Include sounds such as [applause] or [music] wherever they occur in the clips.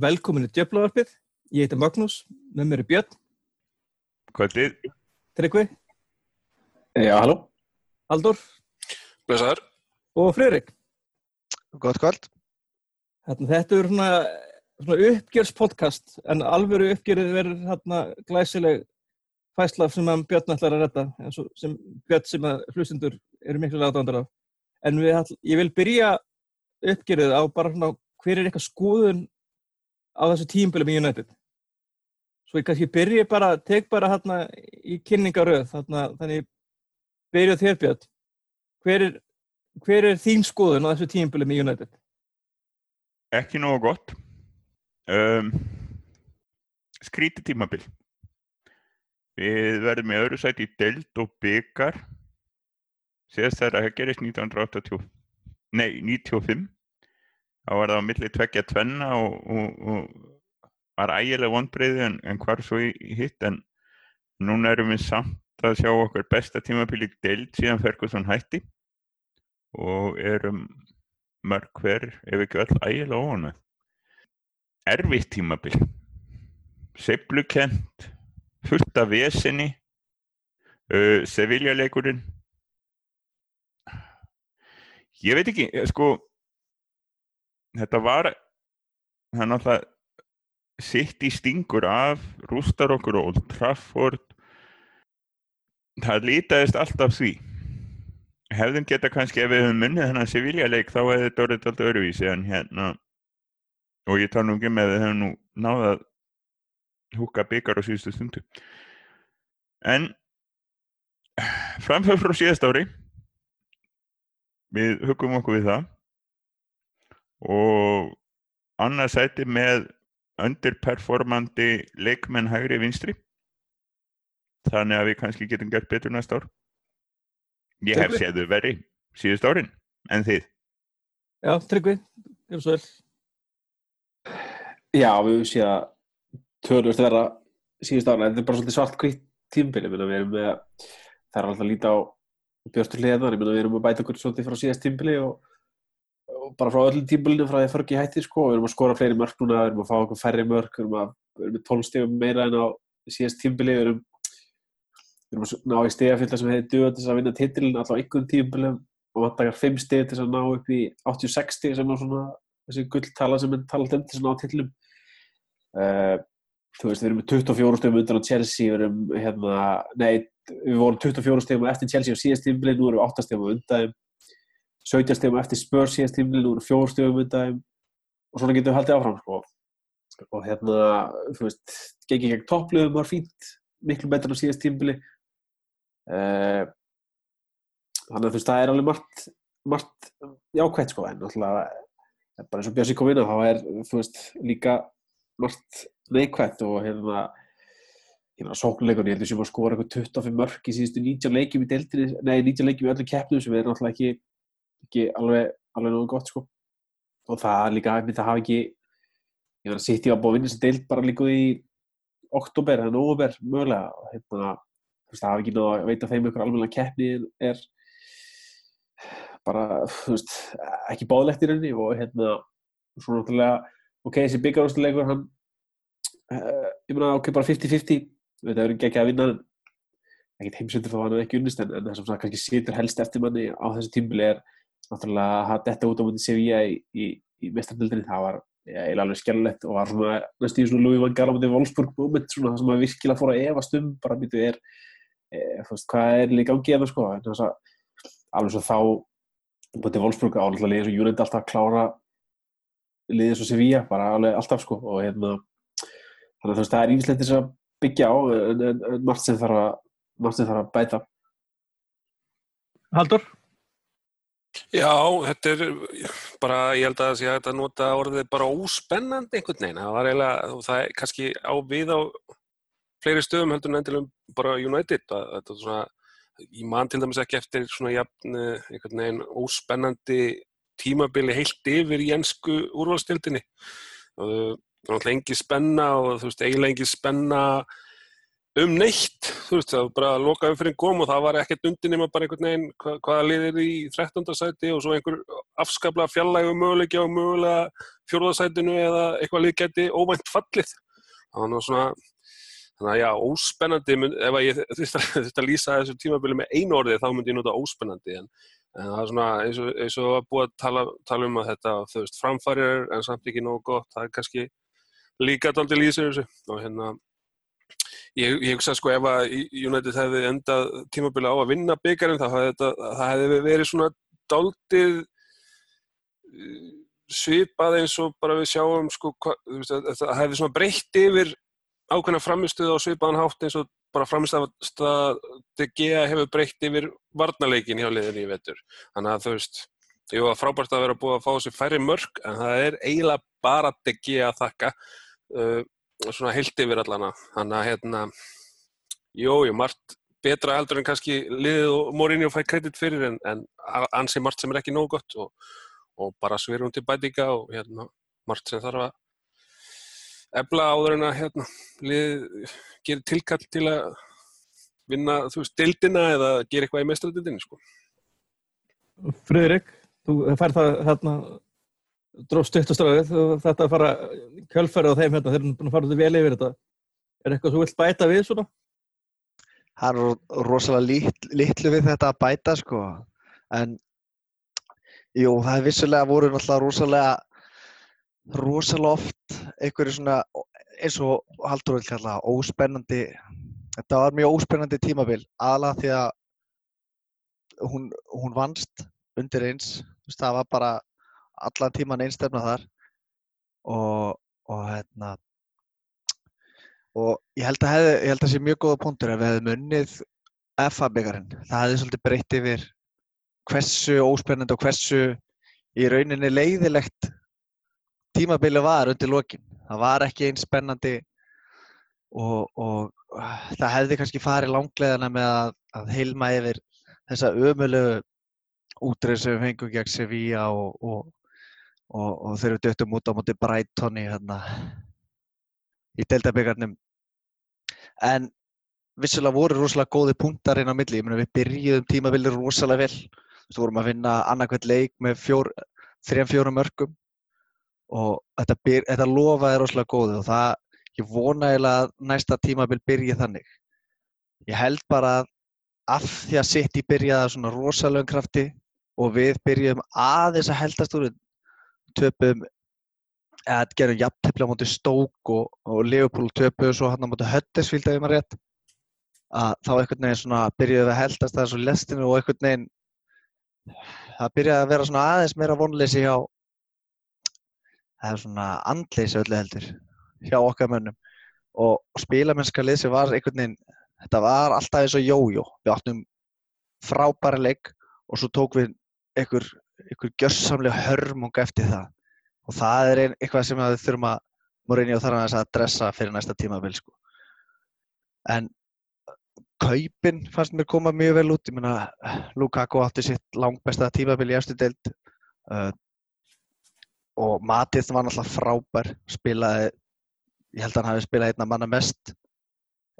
velkomin í Djöflavarpið. Ég heiti Magnús, með mér er Björn, Kvöldið, Tryggvi, Já, halló. Haldur Blessaður. og Friðrik. Gott kvöld. Hérna, þetta er svona, svona uppgjörspodcast, en alvöru uppgjörið verður hérna glæsileg fæsla sem Björn ætlar að og sem Björn sem að hlustundur eru miklu látandar af. En við, ég vil byrja uppgjörið á bara svona hver er eitthvað skoðun á þessu tímbilum í United. Svo ég kannski byrja bara, tek bara hérna í kynningaröð, þarna, þannig byrja á þér Björn. Hver er, hver er þín skoðun á þessu tímbilum í United? ekki nógu gott. Um, skríti tímabil. Við verðum í öðru sæti í deild og byggar. Síðast þegar það gerist 1980, nei, 95. Þá var það á milli tveggja tvenna og, og, og var ægilega vonbreiði en, en hvar svo í, í hitt. En núna erum við samt að sjá okkur besta tímabil í deild síðan Ferguson hætti og erum mörg hver, ef ekki öll ægilega óanæð. Erfitt tímabil, seiflukent, fullt af vesinni, uh, Sevilla-leikurinn. Ég veit ekki, eh, sko, þetta var, það er náttúrulega sitt í stingur af, rústar okkur og Old Trafford. Það litaðist alltaf því. Hefðum geta kannski ef við höfum munnið þennan Sevilla-leik þá hefði þetta orðið alltaf öruvísi en hérna og ég tala nú ekki með að við hefum nú náða að húka byggar á síðustu stundu. En framfæð frá síðast ári við hugum okkur við það og annað sæti með underperformandi leikmenn hægri vinstri. Þannig að við kannski getum gert betur næsta ár. Ég hef séð þau verri síðust árin en þið. Já, Tryggvi, ef svo vel. Já, við höfum séð að tölvist vera síðust ára, en þetta er bara svolítið svart kvitt tímbili, við erum með, það er alltaf að líta á björnstur meina við erum að bæta okkur svolítið frá síðast tímbili og bara frá öllum tímbilinu frá því að förgi hætti, sko, við erum að skora fleiri mörg núna, við erum að fá okkur færri mörg, við erum, að, tólstegum meira en á síðast tímbili, við erum, við erum að ná í stegafylgja sem hefði duða til þess að vinna titilin allá einhvern tímbilum og vantakar fimm steg til þess að ná upp í 86 steg sem er svona þessi gulltala sem er talað um til þess að ná titilum uh, þú veist, við erum með 24 stegum undan á Chelsea, við erum hérna, nei, við vorum 24 stegum eftir Chelsea á síðast tímbili, nú erum við 8 stegum undan þeim 17 stegum eftir Spurs síðast tímbili, nú við 4 stegum undan þeim og svona getum við haldið áfram sko. og hérna, þú veist gengið gegn toppliðum var fínt miklu betur á síðast tímbili uh, þannig að þú veist, það er alveg margt margt jákvætt sko, en náttúrulega er bara eins og Björnsi kom inn þá er þú veist, líka margt neikvætt og hérna meina sóknuleikunni, ég heldur sem að skora eitthvað 25 mörg í síðustu 19 leikjum í deildinni nei, 19 leikjum í öllum keppnum sem er náttúrulega ekki, ekki alveg, alveg náðu gott sko. Og það líka, það hafa ekki ég ég að búið að vinna þessi deild bara líka í oktober eða nóver mögulega og hérna, það hafa ekki náðu að veita þeim ykkur alveg keppni er bara, þú veist, ekki báðlegt í rauninni og hérna, svo náttúrulega ok, þessi byggarústuleikur hann uh, ég meina, ok, bara 50-50 við það verður ekki að vinna en ekkert heimsendur þá hann er ekki unnist en, en það sem kannski situr helst eftir manni á þessu tímbili er náttúrulega að þetta út á mútið Sevilla í, í, í mestardildinni, það var ja, alveg skellulegt og var svona næstu í svona Louis van Gaal á mútið Wolfsburg moment svona það sem að virkilega fór að efast um bara býtu er, e, þú veist, hvað er líka það sko, en þess að alveg svo þá mútið Wolfsburg álega liðið svo United alltaf að klára liðið svo Sevilla, bara alveg alltaf sko og hérna þannig að þú veist, það er ímislegt þess að byggja á en, en, en margt sem þarf að þarf að bæta Haldur? Já, þetta er bara, ég held að það sé að nota orðið bara óspennandi einhvern veginn. Það var eiginlega, og það er kannski á við á fleiri stöðum heldur en endilega bara United. að Þetta er svona, ég man til dæmis ekki eftir svona jafn, eh, einhvern veginn óspennandi tímabili heilt yfir í ennsku úrvalstildinni. Og það er náttúrulega engi spenna og þú veist, eiginlega engi spenna um neitt, þú veist, það var bara að loka umfyrir kom og það var ekkert undir nema bara einhvern veginn hva, hvaða liðir í 13. sæti og svo einhver afskaplega fjallægu möguleiki á mögulega fjórðasætinu eða eitthvað lið geti óvænt fallið. Var nú svona, þannig að já, óspennandi, ef að ég þurfti [laughs] að lýsa þessu tímabili með einu orði þá myndi ég nota óspennandi en, en það er svona eins og, eins og að búa að tala, tala um að þetta, þú veist, framfærir en samt ekki nógu gott, það er kannski líka daldið lýsir þessu og hérna Ég, ég hugsa sko ef að United hefði endað tímabili á að vinna hefði þetta, það hefði verið svona daldið uh, svipað eins og bara við sjáum sko hva, að- að það hefði svona breytt yfir ákveðna framistuð á svipaðan hátt eins og bara framistuð DG hefur breytt yfir varnarleikin hjá liðinni í vetur. Þannig að þú veist, ég var frábært að vera búið að fá þessi færri mörg en það er eiginlega bara DG að þakka uh, svona heilt yfir allana þannig að hérna jú, jú, margt betra heldur en kannski liðið og Mourinho fæ kredit fyrir en, en ansi margt sem er ekki nóg gott og, og bara svirum til bætinga og hérna margt sem þarf að efla áður en að hérna liðið gerir tilkall til að vinna, þú veist, deildina eða gera eitthvað í mestradildinni, sko. Friðrik, þú fær það hérna dróst stuttastöðið þetta að fara kjölfæri á þeim hérna, þeir eru búin að fara þetta vel yfir þetta er eitthvað þú vilt bæta við svona? Það er ro- rosalega lit, litlu við þetta að bæta sko. En jú, það er vissulega voru náttúrulega rosalega rosalega oft einhverju svona eins og Haldur vil kalla óspennandi þetta var mjög óspennandi tímabil aðalega því að hún, hún vannst undir eins það var bara allan tíman einstefna þar og, og hérna og ég held að, hefði, ég held að sé mjög góða punktur ef við hefðum unnið FA-byggarinn. Það hefði svolítið breytt yfir hversu óspennandi og hversu í rauninni leiðilegt tímabili var undir lokin. Það var ekki eins spennandi og, og uh, það hefði kannski farið langleðana með að, að heilma yfir þessa ömulegu útreið sem við fengum gegn Sevilla og, og, og, og þegar við döttum út á móti Brighton í, hérna, í deildabyggarnum. En vissulega voru rosalega góði punktar inn á milli. Meina við byrjuðum tímabilið rosalega vel. Þú vorum að vinna annarkvæmt leik með fjór, þrejum fjórum mörgum og þetta, byr, þetta lofaði rosalega góði og það, ég vona eiginlega að næsta tímabil byrji þannig. Ég held bara að af því að City byrjaði á svona rosalegum krafti og við byrjuðum aðeins að heldast úr töpum eða gerum jafntefli á móti Stoke og, og Liverpool töpuðu svo hann á móti Huddersfield ef ég maður rétt að þá einhvern veginn svona byrjuðum við að heldast það svo lestinu og einhvern veginn það byrjaði að vera svona aðeins meira vonleysi hjá það er svona andleysi öllu heldur hjá okkar mönnum. Og spilamennska liðsi var einhvern veginn þetta var alltaf eins og jójó. Við áttum frábæra leik og svo tók við einhver, einhver gjörsamlega hörmung eftir það. Og það er ein, eitthvað sem við þurfum að Mourinho þarf aðeins að dressa fyrir næsta tímabil sko. en kaupin fannst mér koma mjög vel út. Ég meina Lukaku átti sitt langbesta tímabil í eftir deild uh, og Matið var náttúrulega frábær spilaði, ég held að hann hafi spilað einna manna mest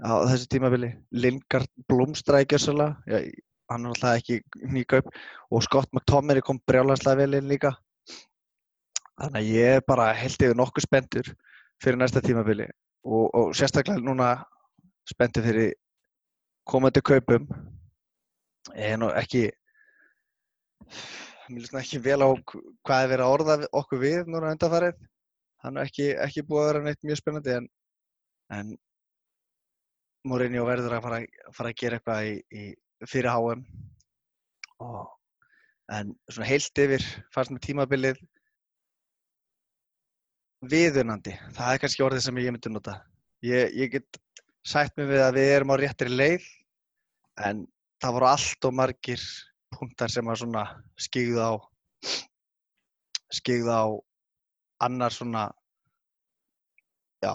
á þessu tímabili. Lingard blómstræði gjössalega hann er náttúrulega ekki nýkaup og Scott McTominay kom brjálanslega vel inn líka. Þannig að ég bara held yfir nokkuð spendur fyrir næsta tímabili. Og, og sérstaklega núna spendur fyrir komandi kaupum. En ekki ekki vel á hvað er verið að orða okkur við núna undanfarið. Hann er ekki, ekki búið að vera neitt mjög spennandi en, en Mourinho verður að fara, fara að gera eitthvað í, í fyrir HM og, en svona heilt yfir fannst með tímabilið viðunandi. Það er kannski orðið sem ég myndi nota. Ég, ég get sætt mig við að við erum á réttri leið en það voru allt og margir punktar sem að svona skigðu á skigðu á annar svona já,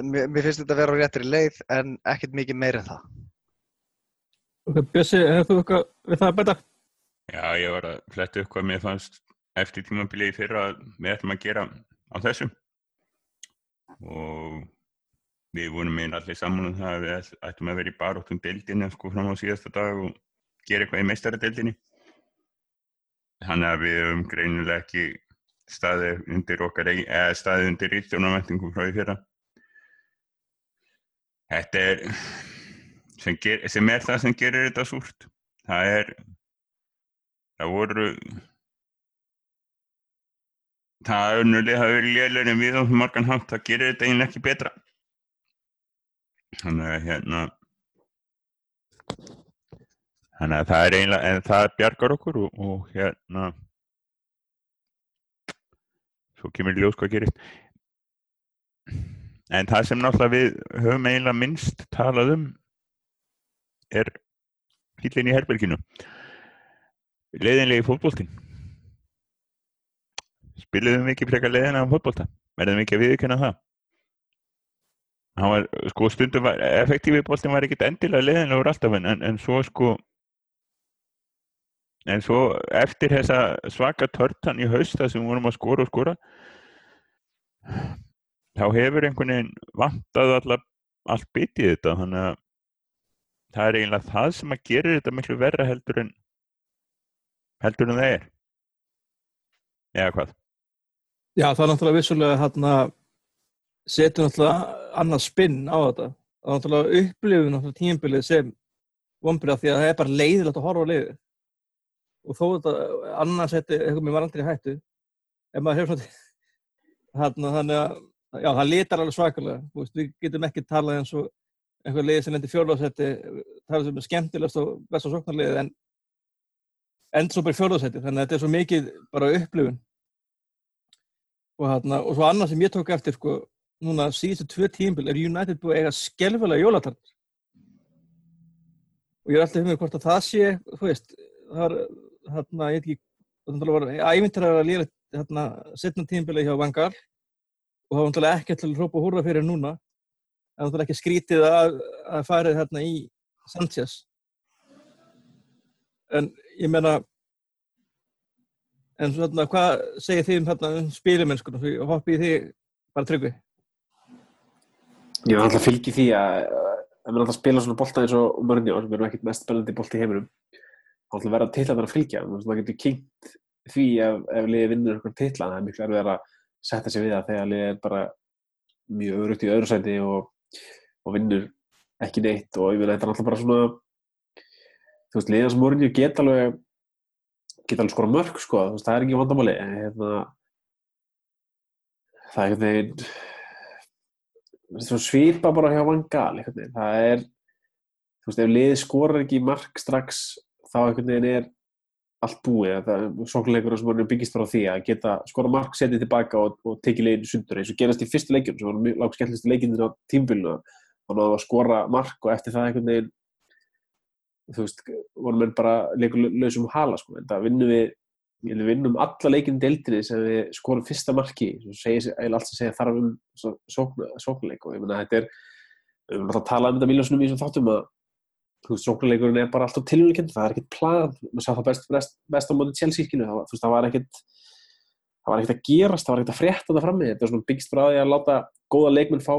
mér, mér finnst þetta að vera á réttri leið en ekkert mikið meira en það Bjössi, hefur þú eitthvað við það að bæta? Já, ég var að fletta upp hvað mér fannst eftir tímabilið í fyrra að við ætlum að gera á þessu og við vorum með allir saman um það að við ættum að vera í baróttum deildinu sko fram á síðasta dag og gera eitthvað í meistaradeildinni. Þannig að við höfum greinilega ekki staðið undir okkar, eigi- eða staðið undir ríkstjónarvæntingum frá því fyrra. Þetta er, sem, ger, sem er það sem gerir þetta súrt. Það er, það voru, það önnulegi hafa verið lélir en við á margan hátt, það gerir þetta eiginlega ekki betra. Þannig að hérna, þannig að það er eiginlega, en það bjargar okkur og, og hérna, svo kemur ljós hvað gerist. En það sem náttúrulega við höfum eiginlega minnst talað um er hýllin í herberginu. Leiðinlegi fótboltinn. Spiliðum við ekki frekar leiðina á fótbolta? Verðum við ekki að viðkynna það? Hann var, sko, stundum var, effektífi boltin var ekkert endilega leiðinlegur alltaf en, en, svo sko, en svo eftir þessa svaka törtan í hausta sem vorum að skora og skora, þá hefur einhvern veginn vantað allt bitið þetta þannig að það er eiginlega það sem að gera þetta miklu verra heldur en heldur en það er eða hvað Já, það er náttúrulega vissulega hérna setur náttúrulega annað spinn á þetta. Það er náttúrulega upplifun náttúrulega tímabilið sem vonbyrða því að það er bara leiðilegt að horfa á leiðið. Og þó þetta annars þetta eitthvað mér var aldrei í hættu. Ef maður hefur svona [laughs] hérna þannig að já, það litar alveg svakalega. Við getum ekki talað eins og eitthvað leiði sem lendir fjórlóðsetti talað sem er skemmtilegast og besta sóknarliðið en endur svo bara í fjórlóðsetti. Þannig að þetta er svo mikið bara upplifun. Og, hérna, og svo annað sem ég tók eftir sko, núna síðustu tvö tímbil er United búið eiga skelfilega jólatart og ég er alltaf hefðið hvort að það sé þú veist, það er hérna, ég ekki, það var ævintræðar að lýra hérna, setna tímbili hjá Vangal og það var náttúrulega ekki til að hrópa húrra fyrir núna en náttúrulega ekki skrítið að, að farið hérna í Sanchez en ég meina En svona, hvað segir þið um, hérna, um spilimennskunum? Því hoppið þið bara tryggvi? Ég var alltaf að fylgi því að ef maður alltaf spila svona bolta eins og Mörnjó sem eru ekkert mest spennandi bolti í heiminum þá ætlum verða til að vera að fylgja það getur kynnt því ef, ef liðið vinnur einhvern titla, það er miklu erfið að setja sig við það þegar liðið er bara mjög örugt í öðru sæti og, og vinnur ekki neitt og ég vil þetta er alltaf bara svona þú veist, liðið sem Mörnjó geta alveg geta alveg skora mörg sko, þú veist, það er ekki vandamáli en hérna það er einhvern veginn svipa bara hjá Van Gaal einhvern veginn, það er þú veist, ef liðið skorar ekki mark strax þá einhvern veginn er allt búið, það er sóknleikur sem er byggist frá því að geta skora mark setið tilbaka og, og tekið liðinu sundur eins og gerast í fyrstu leikjum, sem var mjög lágt skemmtilegstu leikjum á tímbilinu, þannig að skora mark og eftir það einhvern veginn þú veist, vorum við bara leikur lausum hala, sko, en það vinnum við við vinnum alla leikinu deildinni sem við skorum fyrsta marki. Sem segir, allt sem segja þarf um sókn, sóknleik og ég menna þetta er við erum alltaf að tala um þetta miljónsunum í þessum þáttum að þú veist, sóknleikurinn er bara alltaf tilvægkend, það er ekkert plan maður sá það best, best, best á móti Chelsea-skinu þú veist, það var ekkert það var ekkert að gerast, það var ekkert að frétta það frammi þetta er svona byggst því að láta góða leikmenn fá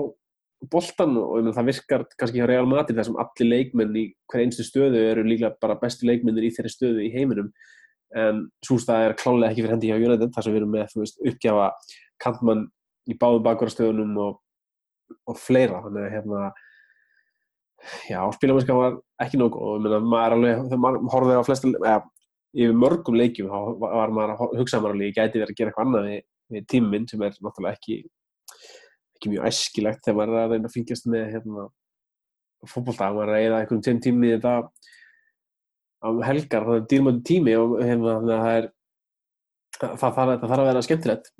boltan og menn það virkar kannski hjá Real Madrid þar sem allir leikmenn í hver einstu stöðu eru líklega bara bestu leikmennir í þeirri stöðu í heiminum. En sústað er klálega ekki fyrir hendi hjá United þar sem við erum með, veist, uppgjafa kantmann í báðum bakvarastöðunum og, og fleira. Þannig að hérna já, spílamennska var ekki nóg og maður alveg, þegar maður horfði á flesta eða, yfir mörgum leikjum þá var maður að hugsa maður alveg, ég gæti verið að gera eitthvað annað við, við tíminn sem er náttúrulega ekki ekki mjög æskilegt þegar maður er að reyna að fylgjast með hérna fótbolta, maður er að eða einhverjum tveim tími í þetta á helgar, það er dýrmöndu tími og hérna það er það þarf, það þarf að vera skemmtilegt.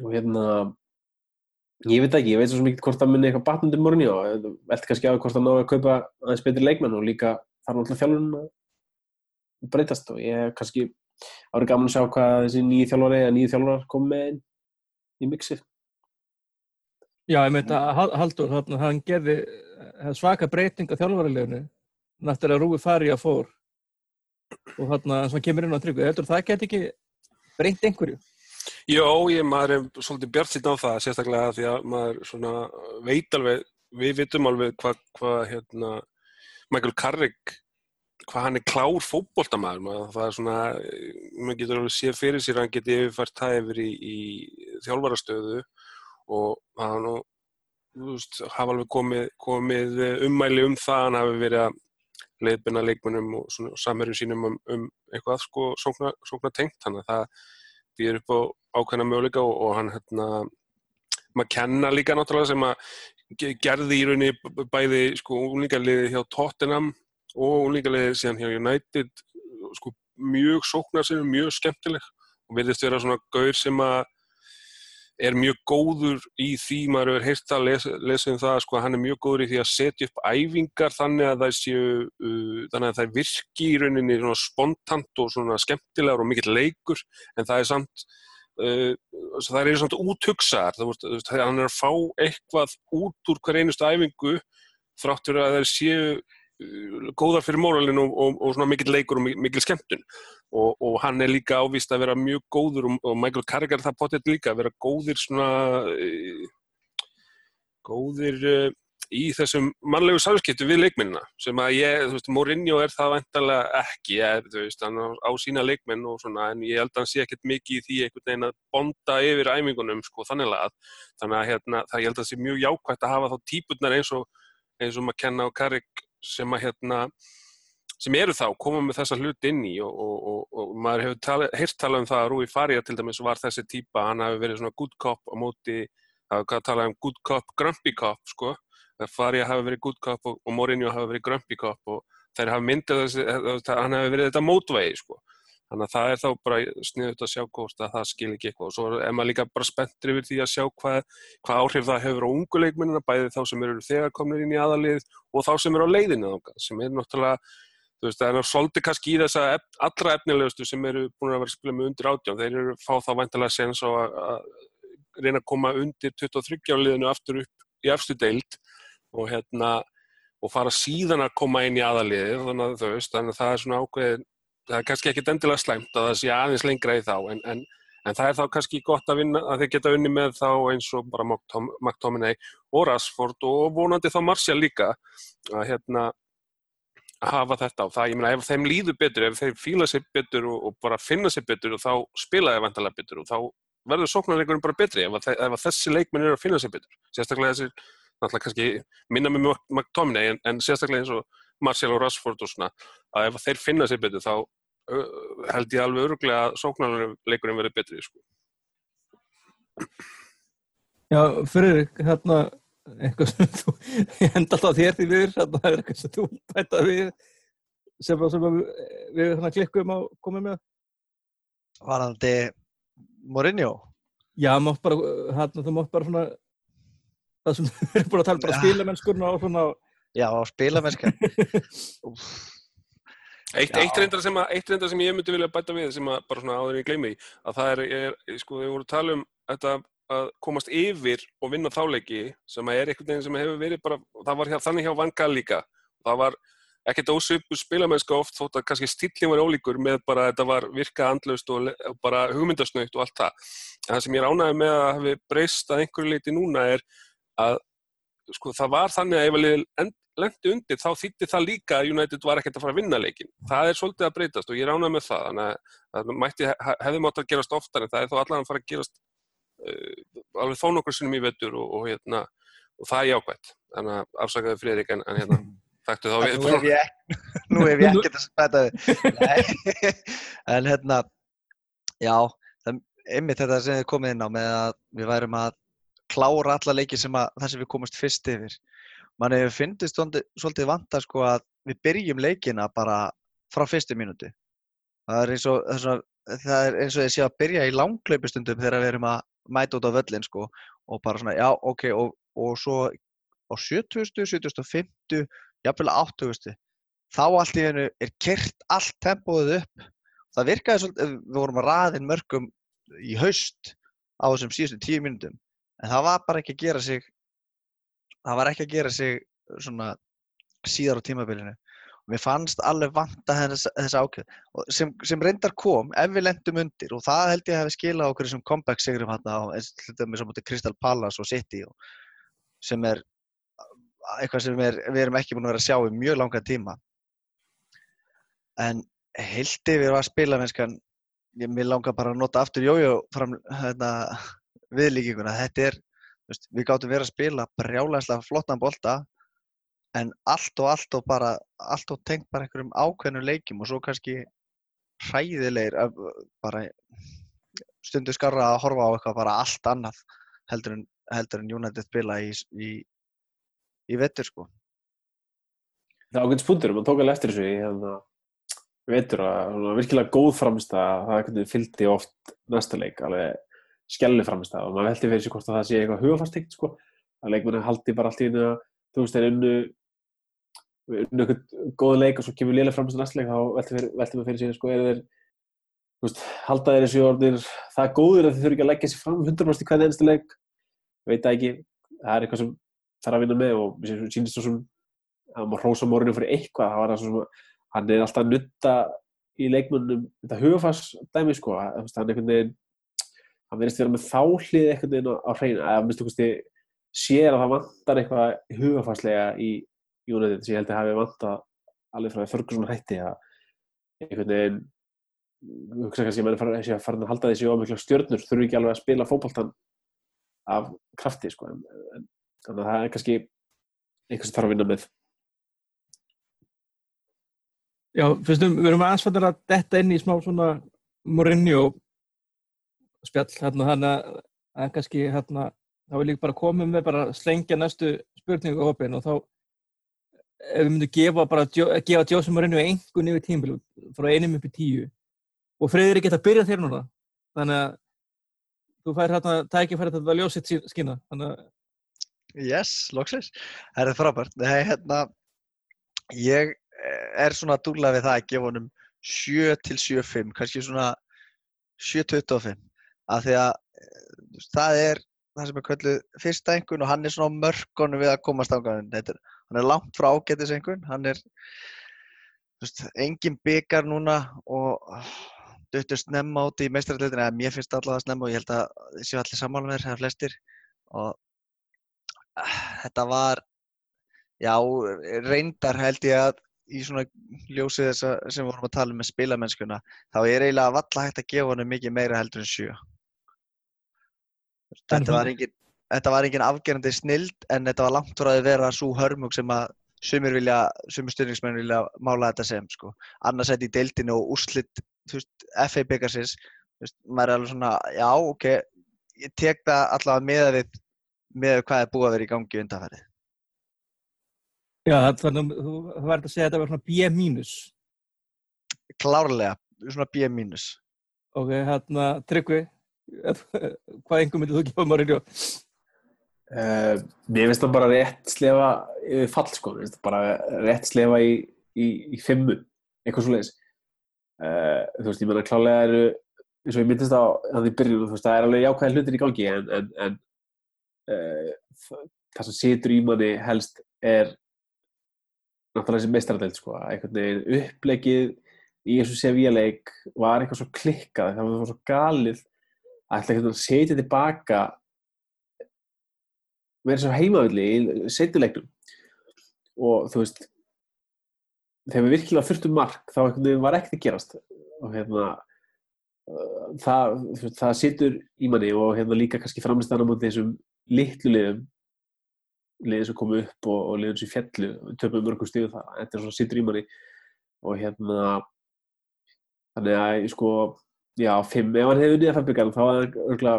Og hérna ég veit ekki, ég veit svo mikið hvort það munni eitthvað batnandi morgunni og velt kannski á hvort það ná að kaupa aðeins betri leikmenn og líka þarf náttúrulega þjálfurinn að breytast og ég kannski árið gaman að sjá hvað þessi nýju þjálfari eða nýju þjálfarar kom með í mixið. Já, ég meint að Haldur, hann gerði svaka breyting á þjálfarileginu náttúrulega Rúi Fari að fór og hann kemur inn á tryggu, heldur það geti ekki breynt einhverju? Já, ég, maður er svolítið bjart síðan á það, sérstaklega því að maður svona veit alveg, við vitum alveg hvað hva, hérna, Michael Carrick, hvað hann er klár fótboltamaður, maður, það er svona, maður getur alveg séð fyrir sér að hann geti yfirfært það yfir í, í þjálfarastöðu og hann og, veist, hafa alveg komið, komið ummæli um það, hann hafi verið að leiðbyrna leikmennum og, og samverjum sínum um, um eitthvað sko sókna tengt, þannig að það býður upp á ákveðna möguleika og, og hann hérna maður kenna líka náttúrulega sem að gerði í rauninni bæði sko úlíkaliði hjá Tottenham og úlíkaliði síðan hjá United sko mjög sóknar sem er mjög skemmtileg og verðist vera svona gaur sem að er mjög góður í því, maður hefur heilt að lesa, lesa um það, sko, hann er mjög góður í því að setja upp æfingar þannig að það séu, uh, þannig að það virki í rauninni svona spontant og svona skemmtilegar og mikill leikur, en það er samt, uh, það er samt úthugsaðar, það er hann er að fá eitthvað út úr hver einustu æfingu þráttur að það séu góðar fyrir móralinn og, og, og svona mikill leikur og mikill skemmtun. Og, og hann er líka ávist að vera mjög góður og, Michael Carragher það potið líka að vera góðir svona uh, góðir uh, í þessum mannlegu samskiptu við leikmennina sem að ég, þú veist, Mourinho er það vantarlega ekki, ég, þú veist, hann á, sína leikmenn og svona, en ég held að hann sé ekkert mikið í því einhvern veginn að bonda yfir æmingunum, sko, þannig að þannig að hérna, það ég held að það sé mjög jákvægt að hafa þá típurnar eins og eins og maður kenna á Carrick sem að hérna sem eru þá, koma með þessa hlut inn í og, og, og, og maður hefur tala, heyrt talað um það að Rúi Faria til dæmis var þessi típa, hann hafi verið svona good cop á móti, það hafa talað um good cop, grumpy cop, sko. Faria hafi verið good cop og Mourinho hafi verið grumpy cop og þeir hafi myndið þessi, hann hafi verið þetta mótvegi, sko þannig að það er þá bara sniðut að sjá hvort að það skil ekki eitthvað. Og svo er maður líka bara spenntur yfir því að sjá hvað, hvað áhrif það hefur á ungu leikmennina, bæði þá sem eru þegar komin inn í aðalið og þá sem eru á leiðinu sem er náttúrulega þú veist, það er svolítið kannski í þessa ef, allra efnilegustu sem eru búin að vera spila með undir átján, þeir eru fá þá vantilega sens á að, að reyna að koma undir 23 áliðinu aftur upp í efstu deild og hérna og fara síðan að koma inn í aðaliðið þannig að veist, þannig að það er svona ákveðin það er kannski ekkit endilega slæmt að það sé aðeins lengra í þá en, en, en það er þá kannski gott að, vinna, að þeir geta unni með þá eins og bara McTominay og Rashford og vonandi þá Martial líka að hérna að hafa þetta á það, ég meina ef þeim líður betur, ef þeim fíla sér betur og, og bara finna sér betur og þá spila þeir vantalega betur og þá verður sóknarleikurinn bara betri ef, að, ef að þessi leikminn eru að finna sér betur. Sérstaklega þessi, náttúrulega kannski minna með McTominay en, en sérstaklega eins og Martial og Rashford og svona að ef þeir finna sér betur þá held ég alveg öruglega að sóknarleikurinn verður betri sko. Já, fyrir hérna eitthvað sem þú, ég henda alltaf þér því við, það er eitthvað sem þú bæta við sem, sem við, við hérna klikkum á komið með Varandi Mourinho? Já, mátt bara, hérna, þú mátt bara svona það sem við erum búin að tala bara ja. spílamennskurna og svona Já, spílamennskan [laughs] Eitt, eitt reyndar sem, sem ég myndi vilja bæta við sem að bara svona áður en ég gleymi að það er, er sko, við vorum að tala um þetta að komast yfir og vinna þáleiki sem er einhvern veginn sem hefur verið bara, það var hjá, þannig hjá Vanga líka. Það var ekkert ósöpu spilamennska oft þótt að kannski stílinn var ólíkur með bara þetta var virka andlaust og bara hugmyndasnöytt og allt það. En það sem ég ránaði með að hafi breyst að einhverju leiti núna er að sko það var þannig að ef að lendi undir þá þýtti það líka að United var ekkert að fara að vinna leikin það er svolítið að breytast og ég ránaði með það. Þannig að mætti hefði mátt að gerast oftar en það er þó allan að fara að gerast uh, alveg þó nokkur sinnum í vettur og, og, hérna, og það er jákvæmt þannig að afsakaðu Fridrik en, en hérna þekktu þá við. Nú hef ég, [laughs] ég ekkert að spæta við. [laughs] En hérna já, það, einmitt þetta sem þið komið inn á með að við værum að klára alla leiki sem að það sem við komast fyrst yfir mann hefur fyndist svolítið vanta sko að við byrjum leikina bara frá fyrstu mínúti það er eins og það er eins og þið séu að byrja í langlaupustundum þegar við erum að mæta út á völlin sko og bara svona, já, ok, og, og svo á 70, 70, jafnvel 80, þá allt í hennu er kert allt tempóið upp. Það virkaði svolítið, við vorum að raðin mörgum í haust á þessum síðustu tíu mínutum, en það var bara ekki að gera sig, það var ekki að gera sig svona síðar á tímabilinu. mér fannst alveg vanta þess, þess ákveð og sem, sem reyndar kom ef við lendum undir og það held ég að hefði skilað okkur sem comeback sigrum hérna á og Crystal Palace og City og, sem er eitthvað sem er, við erum ekki búin að vera að sjá í mjög langa tíma. En heilt yfir var spilamennskan ég, mér langar bara að nota aftur jójó fram hérna, viðlíkinguna. Þetta er, veist, við gáttum verið að spila brjálæslega flottan bolta en allt og allt og bara allt og tengt bara einhverjum ákveðnum leikjum og svo kannski hræðilegir bara stundu skarra að horfa á eitthvað bara allt annað heldur en, heldur en United spila í, í, í vettur sko. Það ákveðin spundur, maður tók alveg eftir þessu í hérna veitur að svona, virkilega góð framist að það fylgdi oft næsta leik, alveg skelli framist og maður veldi fyrir sig hvort að það sé eitthvað hugafastíkt sko, að leikmenni haldi bara allt í að þú veist, þeir unnu unnu eitthvað góð leik og svo kemur lélega framist næsta leik, þá veldi, maður fyrir sig sko, er þeir þú veist, halda þeir þessu orðir það er góður að þeir þurfi ekki að leggja sér fram 100% í hvernig einstu leik. Veit það ekki, það er eitthvað sem þarf að vinna með og mér sýnist svo sem að maður hrósa morinu fyrir eitthvað. Það það hann er alltaf að nutta í leikmönnum þetta hugafars dæmi sko hann einhvern veginn hann verðist vera með þáhlið einhvern veginn á, á hreinu að minnstu kosti sér að það vantar eitthvað hugafarslega í United sem ég held að hafi vantað alveg frá því Ferguson hætti að einhvern veginn hugsa kannski að menn fara að fara að halda þessi ómikla stjörnur þurfi ekki alveg að spila fótboltan af krafti sko en, en, þannig að það er kannski eitthvað sem þarf að vinna með. Já, fyrstum, við erum fattir að detta inn í smá svona Mourinho spjall hérna, þannig að kannski hérna, þá vil ég bara koma með bara slengja næstu spurningu á hopin og þá ef við myndum gefa bara gefa Mourinho einhvern yfir tímbil frá einum upp í tíu og Freyður geta byrjað þér núna þannig að þú fær hérna tækifæri þetta að ljósa sitt skina þannig að Yes, loksins. Það er frábært. Nei, hérna, ég er svona dúla við það að gefa honum 7 til 7-5, kannski svona 7-25. Af því að eh, það er það sem er kölluð fyrsta engun og hann er svona á mörkunum við að komast ángæðin. Hann er langt frá ágætis engun, hann er veist, engin byggar núna og duttur snemma út í meistaralleitina, eða mér finnst allavega snemma og ég held að þessi allir sammála með þér, það er flestir. Og þetta var já, reyndar held ég að í svona ljósið þess að sem við vorum að tala um með spilamennskuna þá er eiginlega valla hægt að gefa honum mikið meira heldur en sjö þetta var engin þetta var engin afgerandi snild en þetta var langt frá að vera svo hörmug sem að sumir vilja, sumir styrningsmenn vilja mála þetta sem sko annars þetta í deildinu og úrslitt FA byggarsins maður er alveg svona, já, ok ég tek það allavega með við með hvað er búið að vera í gangi undanfærið. Já, þannig að þú verður að segja að þetta var svona B mínus. Klárlega, svona B mínus. Ok, hérna, Tryggvi, hvað engum myndið þú gefa Mourinho? Uh, mér finnst það bara rétt slefa yfir fall sko, mér finnst það bara rétt slefa í, í, í fimmu, eitthvað svo leiðis. Uh, þú veist, ég menna klálega eru, eins og ég myndist á þannig byrjun, þú veist, það er alveg jákvæði hlutir í gangi en, en, en uh, það sem situr í manni helst er náttúrulega þessi meistaradeild sko, einhvern veginn upplegið í þessu Sevilla-leik var eitthvað svo klikkað, það var svo galið ætla að setja tilbaka verið svo heimavilli í setjuleiknum og þú veist þegar við virkilega þurftum mark þá var ekkert að gerast. Og hérna uh, það, það situr í manni og hérna líka kannski framist þannig á móti þessum litlu liðum liðin sem komu upp og, og liðin sem fjallu töfum mörgum stíðu það, þetta er svona sittur í manni. Og hérna þannig að sko já, 5, ef hann hefði unnið að femmbyggjarn þá er það örgulega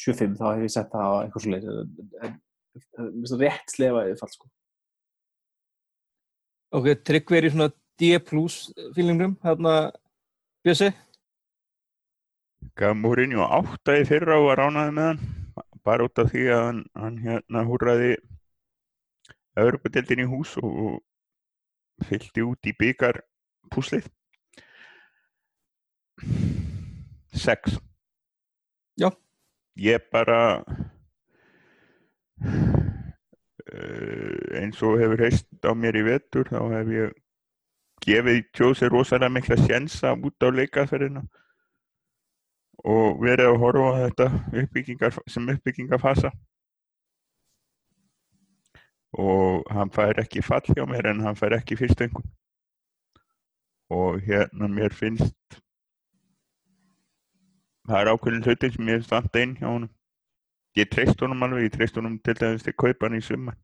7-5 þá hef ég sett það á eitthvað svo leið en, það rétt slefa eða fall sko Ok, Tryggvi er í svona D plus fílingum, hérna Bjössi? Gaf Mourinho átta í fyrra og var ránaði með hann bara út af því að hann, hann hérna húrraði Evropadeildin í hús og, og fylgdi út í byggar púslið. Sex. Já. Ég bara uh, eins og hefur heist á mér í vetur þá hef ég gefið Jose rosalega mikla sjensa út á leikaferðina og verið að horfa á þetta uppbyggingar, sem uppbyggingafasa og hann fær ekki fall hjá mér en hann fær ekki fyrstöngum og hérna mér finnst það er ákveðin hlutin sem ég finnst vant einn hjá honum. Ég treyst honum alveg, ég treyst honum til dæmis til kaupan í summa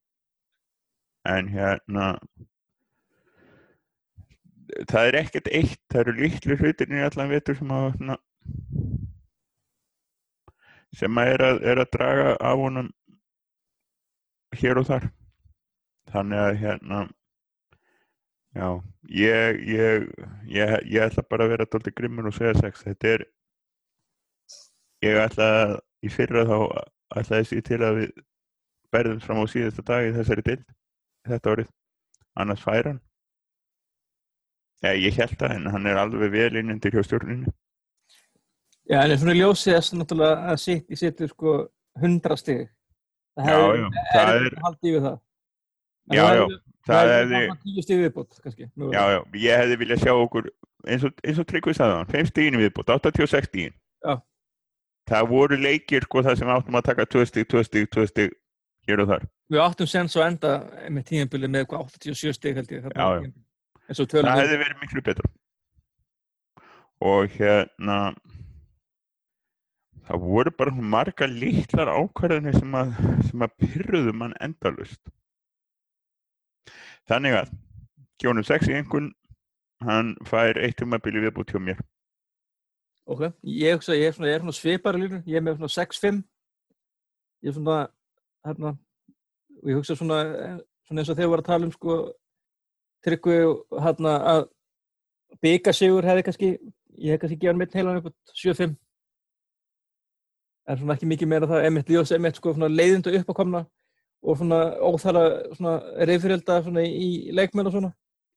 en hérna það er ekkert eitt það eru litlu hlutin í allan vetur sem að na, sem að er að, er að draga af honum hér og þar. Þannig að hérna já, ég ég, ég, ég ætla bara að vera doldið grimmur og segja sex, þetta er ég ætla að í fyrra þá ætla þessi til að við berðum fram á síðasta dag í þessari dild þetta árið, annars fær hann Já, ég held það, en hann er alveg vel inn undir hjá stjórninu. Já, en svona ljósið þess náttúrulega að sitt í sittur sko hundra stig. Það það er haldið við það. En Já, það já, það hefði, tíu stig viðbót, kannski. já, já, ég hefði viljað sjá okkur, eins og, og Tryggvi sagði hann, 5 stíðin viðbútt, 86 stíðin. Já. Það voru leikir, sko, það sem áttum að taka 2 stíð, 2 stíð, 2 stíð, hér og þar. Við áttum sens að enda með tíðanbili með eitthvað 87 stig held ég. Já, það hefði verið miklu betra og hérna það voru bara margar litlar ákvarðanir sem að, sem að pyrruðu mann endalust þannig að Gjónum 6 í einhvern hann fær eitt tímabili viðbútt hjá mér Ok, ég, ég svona, ég er svona svipari línu, ég er með svona 6-5 ég er svona hérna, og ég hugsa svona, svona eins og þegar við varum að tala um sko Tryggvi hérna að bygasigur hefði kannski ég hef kannski gefað mitt heilan upp á 7-5 en svona ekki mikið meira það. Emitt ljós, emitt sko svona leiðindu uppákomna og svona óþara svona reyfrielda svona í leikmenn og svona.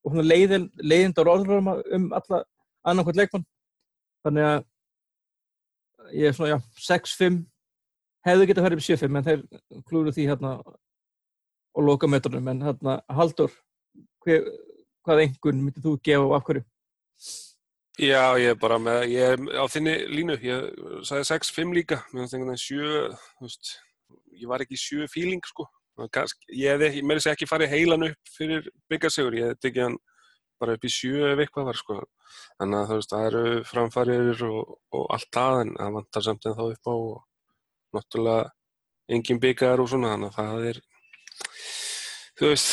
Og svona leiðin, leiðinda orðröma um alla annarkvæmt leikmann þannig að ég er svona, já, 6-5 hefðu getað farið upp í 7-5 en þeir klúru því hérna og loka metrunum, en hérna Haldur, hver, hvað engun myndir þú gefa og af hverju? Já, ég er bara með, ég er á þinni línu, ég sagði 6-5 líka, mér finnst veginn 7, þú veist, ég var ekki 7 feeling, sko. Það Kannski, ég ekki, meira sér ekki farið heilan upp fyrir byggarsegur, ég tekið hann bara upp í 7 ef eitthvað var, sko. Þannig að þú veist, það eru framfærir og, og allt það, en það vantar samt en þá upp á og náttúrulega engin byggar og svona, þannig að það er, þú veist,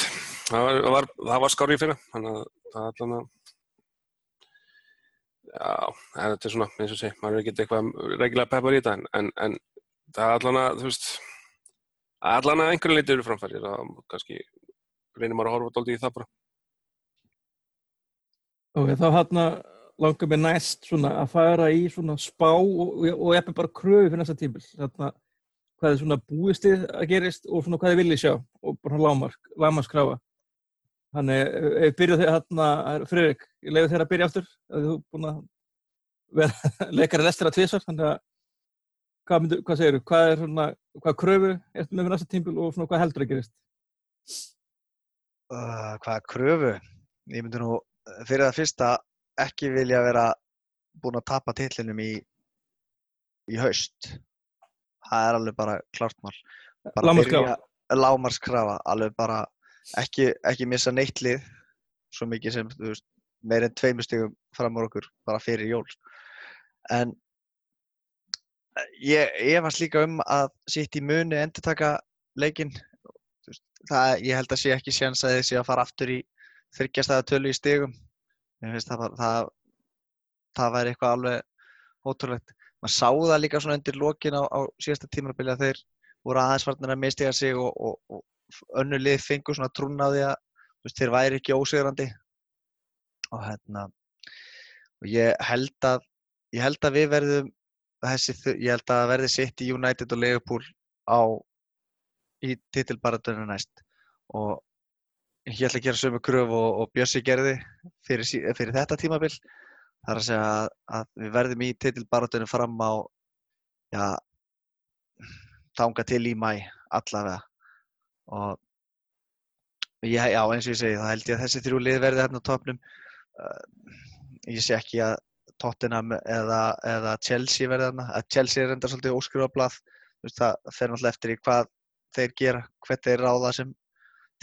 það var, var, var skárið fyrir, þannig að það er allan að Já, þetta er svona, eins og sé, maður er ekki eitthvað reglulega peppar í þetta, en, en, það er allan að, þú veist, allan að einhverju leiti eru framfærir, það kannski reynir maður að horfa dálítið í það bara. Ok, þá hérna langar mér næst að fara í spá og, ég er bara kröfu fyrir næsta tímil hvað er svona búistið að gerist og svona hvað þið viljið sjá og bara lámark, lámarskráfa Þannig, ef við byrjuð þegar hérna, Friðrik, ég leiði þér að byrja aftur, að þú búin að vera [laughs] leikari lestir að tvisar, þannig að hvað, myndu, hvað segir þú, hvað er svona, hvað kröfu ertu með næsta tímbil og svona hvað heldur að gerist? Uh, hvað kröfu? Ég myndi nú fyrir það fyrsta ekki vilja vera búin að tapa titlinum í, í haust. Það er alveg bara klárt mál. Bara Lágmarkskrafa. byrja- Lágmarkskrafa, alveg bara ekki, ekki missa neitt lið svo mikið sem þú veist, meir en tveimur stigum fram úr okkur bara fyrir jól. En ég, ég varst líka um að sitt í muni endur taka leikinn það, ég held að sé ekki séns að þið sé að fara aftur í þryggjastæða tölu í stigum. Mér finnst það það, það væri eitthvað alveg ótrúlegt. Maður sá það líka svona undir lokin á, á síðasta tímabili að þeir voru aðeins farnir að mistiga sig og, og, og önnu lið fengur svona trún á því að veist, þeir væri ekki ósigrandi. Og hérna og ég held að ég held að við verðum þessi, ég held að verði sitt í United og Liverpool á í titilbaratunum næst. Og ég ætla að gera sömu kröf og, og Bjössi gerði fyrir, fyrir þetta tímabil. Það er að segja að, að við verðum í titilbaratunum fram á já þanga til í mæ allavega. Og ég, já eins og ég segi þá held ég að þessi þrjú lið verði hérna á topnum ég sé ekki að Tottenham eða, eða Chelsea verði þarna, að Chelsea er enda svolítið óskrifablað, það fer náttúrulega eftir í hvað þeir gera, hvert þeir ráða sem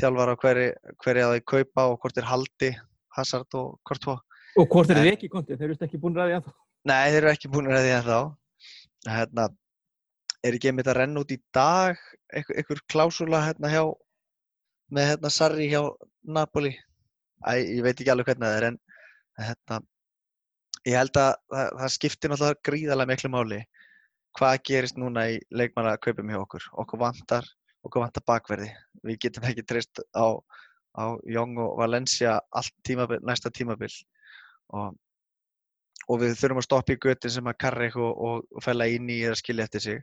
þjálfar á hverju, hverju að þeir kaupa og hvort þeir haldi Hazard og Courtois. Og hvort er þið ekki kontið? Þeir eru ekki búin að ræði ennþá. Nei, þeir eru ekki búin því ennþá. Hérna, er ekki einmitt að renna út í dag einhver, klásúla hérna hjá með hérna Sarri hjá Napoli? Æ, ég veit ekki alveg hvernig það er en hérna, ég held að það, það skiptir náttúrulega gríðarlega miklu máli hvað gerist núna í leikmannakaupum hjá okkur. Okkur vantar, okkur vantar bakverði. Við getum ekki treyst á, á Young og Valencia allt tímabil, næsta tímabil. Og og við þurfum að stoppa í götin sem að Karrik og, og, og fæla inn í að skilja eftir sig.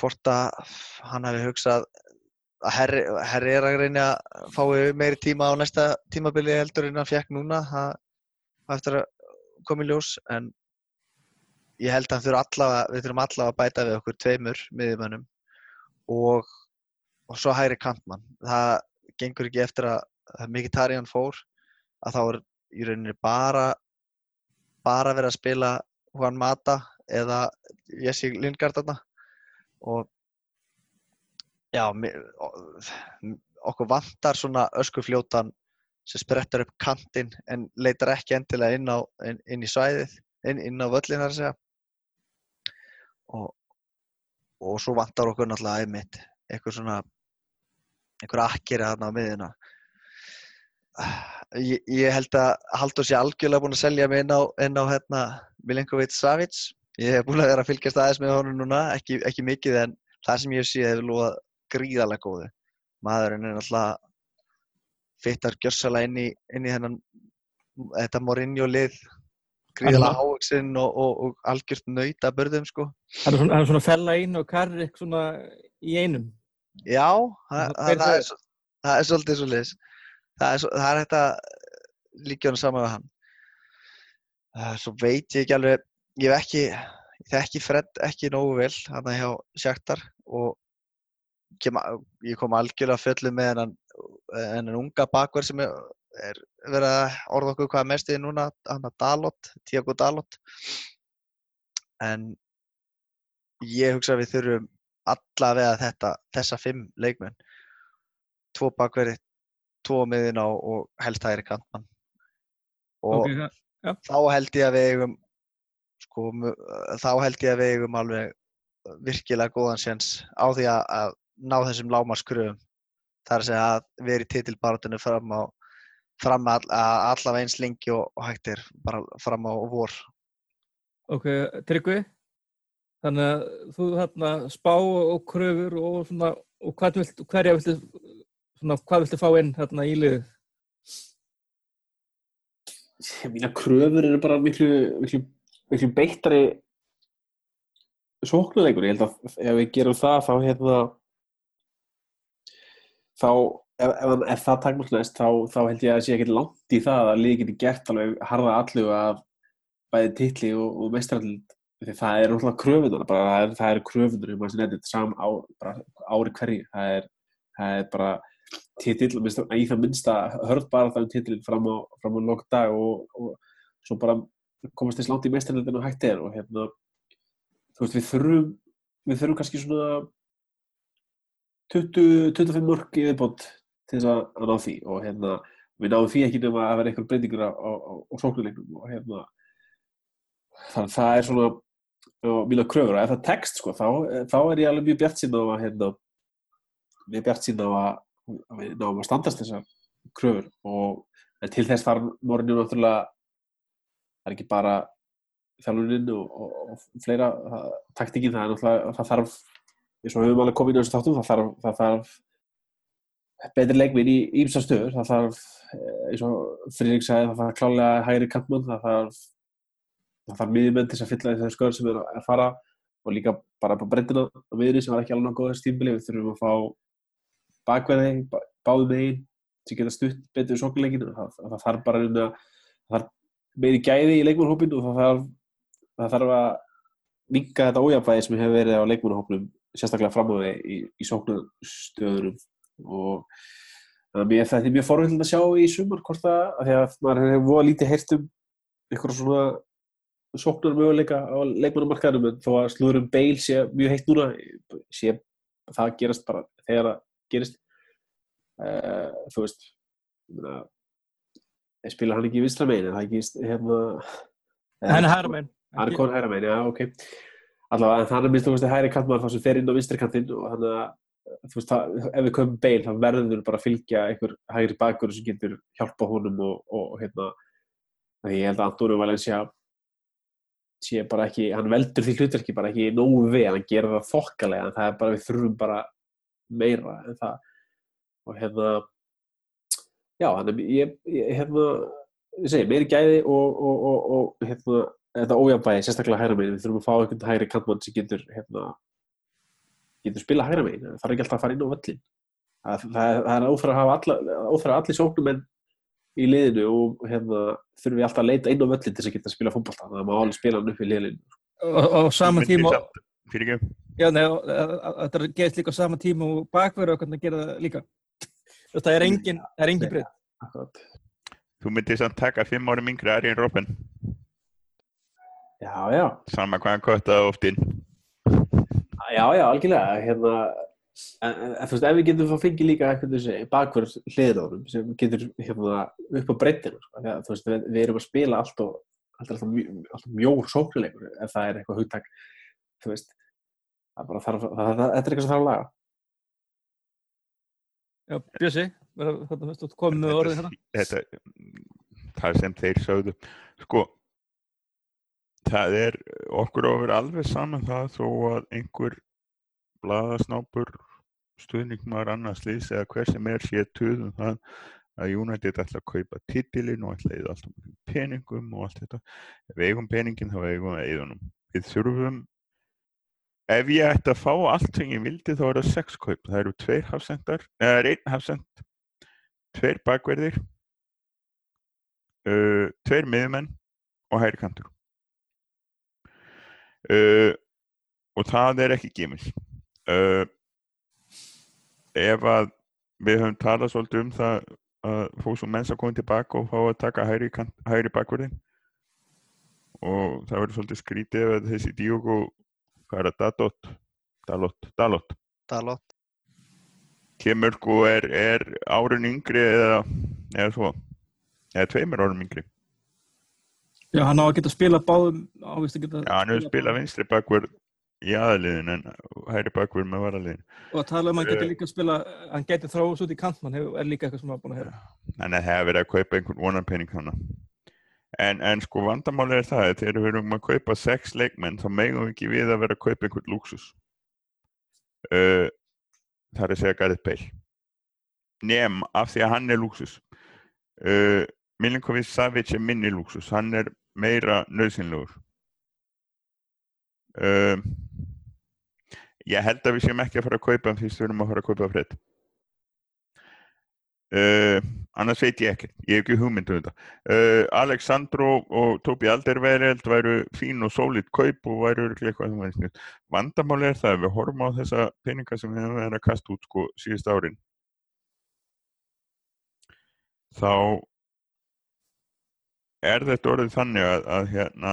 Hvort að hann hafi hugsað að herri, herri er að reyna að fái meiri tíma á næsta tímabili heldur en hann fekk núna það eftir að koma í ljós. En ég held að þurfa allavega, við þurfum allavega að bæta við okkur tveimur miðjumönnum og, og svo hægri kantmann. Það gengur ekki eftir að, Mkhitaryan fór að þá er í rauninni bara bara verið að spila Juan Mata eða Jesse Lingard og já, okkur vantar svona öskufljótan sem sprettar upp kantinn en leitar ekki endilega inn, á, inn, inn í svæðið, inn, inn á völlin þar að segja. Og, og svo vantar okkur náttúrulega einmitt eitthvað svona einhver akkeri þarna á miðina ég, ég held að Haldur sé algjörlega búinn að selja mig inn á, inn á hérna, Milinkovic Savic. Ég hef búinn að vera að fylgjast aðeins með honum núna ekki, ekki mikið en það sem ég séð hefur lúað gríðarlega góðu. Maðurinn er náttúrulega fittar gjörsalega inn í, inn í þennan þetta Mourinho lið gríðarlega hávaksinn og, og, og algjört nöyta börðum sko Það er svona, er svona fella inn og Karrik svona í einum. Já, það, það, það, er, það er svolítið svo liðs. Það er, hægt að líka hann saman við hann. Uh, svo veit ég ekki alveg, ég hef ekki, ég þekki Fred ekki nógu vel hann hjá Sjaktar og kem, ég kom algjörlega fullu með hennan, hennan unga bakverð sem er, er verið að orða okkur hvað mest í núna, hann að Dalot, Tiago Dalot. En ég hugsa að við þurfum allavega þetta, þessa fimm leikmenn. Tvo bakverði, tvo á miðina og, helst hægri kantmann. Og Ok, það- þá held ég að við eigum sko, þá held ég að við eigum alveg virkilega góðan séns á því að, að ná þessum lámaskröfum það er að segja að vera í titilbarátunni fram á fram að, að allavega eins lengi og, er bara fram á vor Ok, Tryggvi, þannig að þú þarna spá og kröfur og svona, og hvað viltu, hverja viltu, svona, hvað viltu fá inn þarna í liðið? mína kröfur eru bara miklu, miklu, miklu beittari sóknuleikur, ég held að ef við gerum það þá hérna þá ef, ef, það takmarknæst þá, þá held ég að það sé ekkert langt í það að liði geti gert alveg harða allu af bæði titli og, og mestrarlind því það er náttúrulega kröfunar bara, það, er, er kröfunar um að þetta sam á, ári hverju það er, það er bara titill, í það minnsta hörð bara það um titillin fram á, á lók dag og, og svo bara komast þess langt í mestrarlindin og hægt er og hérna þú veist við þurfum við þurfum kannski svona 20, 25 mörg í viðbót til þess að, ná því og hérna við náum því ekki nema að vera einhver breytingur á, á, á, á sóknuleiknum og hérna þannig að það er svona og mína kröfur. Og ef það tekst sko þá, þá er ég alveg mjög bjart sín á að hérna, mjög bjart sín á að, að við náum að standast þessar kröfur. Og til þess þarf morinu náttúrulega er ekki bara þjálfunin og, og, og fleira taktikinn, það er náttúrulega það þarf, eins og við höfum alveg komið á þessu þáttum það þarf, það þarf betri leikminn í ímsa stöður það þarf, eh, eins og Friðrik sagði, það þarf klálega hægri kantmann það þarf þarf miðjumenn til að fylla þessi skör sem er að fara og líka bara på breyndina á miðjunni sem var ekki alveg nokkuð þessi tímbili við þurfum að fá bakverði bá- báðum megin sem geta stutt betur í sóknuleikinu það, það þarf bara veginn að það þarf meiri gæði í leikmannhópinu og það þarf, það þarf að minka þetta ójafvæði sem hefur verið á leikmannhópnum sérstaklega fram á því í, í sóknastöðunum og að mér, þetta er mjög forvillin að sjá í sumar hvort að, að því að maður hefur voða lítið heyrt um einhverja svona sóknar möguleika á leikmannamarkaðinum en þó að slúðurum beil sé mjög heitt núna sé það gerast bara þegar það gerist uh, þú veist ég spila hann ekki í vinstra megin en það ekki hérna Henni hæra megin. hann er konur hæra megin, já ok allavega en þannig minnst þú veist að hæri kantmaður þá sem fer inn á vinstri kantinn og þannig að þú veist það, ef við komum beil þá verður bara að fylgja einhver hægri bakur sem getur hjálpa honum og, og, hérna því ég held að Antonio Valencia sé bara ekki, hann veldur því hlutverki bara ekki nógu við, hann gerir það þokkalega en það er bara, við þurfum bara meira en það. Og hérna já, hann er, ég, ég hérna ég segi, meiri gæði og, og, og, hérna, þetta ójafnbæði sérstaklega hægra megin, við þurfum að fá einhvern hægri kantmann sem getur hérna getur spila hægra megin, það þarf ekki alltaf að fara inn á völlin það, það, það er óþæra að hafa alla, allir sóknum en í liðinu og hérna þurfum við alltaf að leita inn á völlin til þess að geta að spila fótbolta þannig að það má alveg spila hann upp í liðinu Og, og saman tíma, þetta gerist líka á sama tíma og bakverðu og hvernig að gera það líka. Það er engin, það er engin breytt. Þú myndir samt taka fimm árum yngri Arjen Robben, Já, já, sama hvað hann köttaði oft inn. Já, já, algjörlega hérna, en, en, en þú veist, ef við getum þá fengið líka eitthvað þessi bakverð honum sem getur hérna upp á breyttinu sko, þú veist, við, við erum að spila allt og allt alltaf, mjó- alltaf mjór sóknuleikur ef það er eitthvað hugtak þú veist, það er bara þarf, það, það, þetta er eitthvað sem þarf að laga Já, þú komið með orðið hérna. þetta, það sem þeir sögðu sko það er okkur á að vera alveg saman það þó að einhver blaðasnápur stuðningmar annars liðs eða hver sem er sé tuðum það að United ætla að kaupa titilinn og ætla að eða alltaf mjög peningum og allt þetta. Ef eigum peningin þá eigum við eðunum við þurfum ef ég ætti að fá allt sem ég vildi þá er það sex kaup. Það eru tveir hafsendar eða einn hafsend tveir bakverðir uh, tveir miðumenn og hægri kantur uh, og það er ekki gímis uh, ef að við höfum talað svolítið um það að fóðsum menns að koma tilbaka og fá að taka hægri, hægri bakverðin og það verður svolítið skrítið ef þessi Diogo er það, Dalot Dalot, Dalot. kemur sko er, er árun yngri eða, eða svo eða tveimur árum yngri Já, hann á að geta spila báðum, ávist að geta Já, hann hefur spilað vinstri bakvörð í aðaliðin en hægri bakvörð með varaliðin og að tala um að hann Eh. geti líka spila, hann geti þráðs út í kantmann, hefur- er líka eitthvað sem maður búin að heyra. þannig að það hefur verið að kaupa einhvern vonarpenning þannig en, en sko vandamáli er það að þegar við erum að kaupa sex leikmenn þá megum við ekki við að vera að kaupa einhvern lúksus uh, það er að segja Gareth Bale. Nem af því að hann er lúksus uh, Milinkovic Savic er minni lúksus hann er meira nöðsynlegur uh, ég held að við séum ekki að fara að kaupa fyrst við erum að fara að kaupa fred. Uh, annars veit ég ekki, ég hef ekki hugmynd um þetta. Uh, Alexandro og Tobi Alderweireld væru fín og sólít kaup og væru eitthvað vandamáli er það að við horfum á þessa peninga sem við hefum verið að kasta út sko síðust árin. Þá er þetta orðið þannig að, að hérna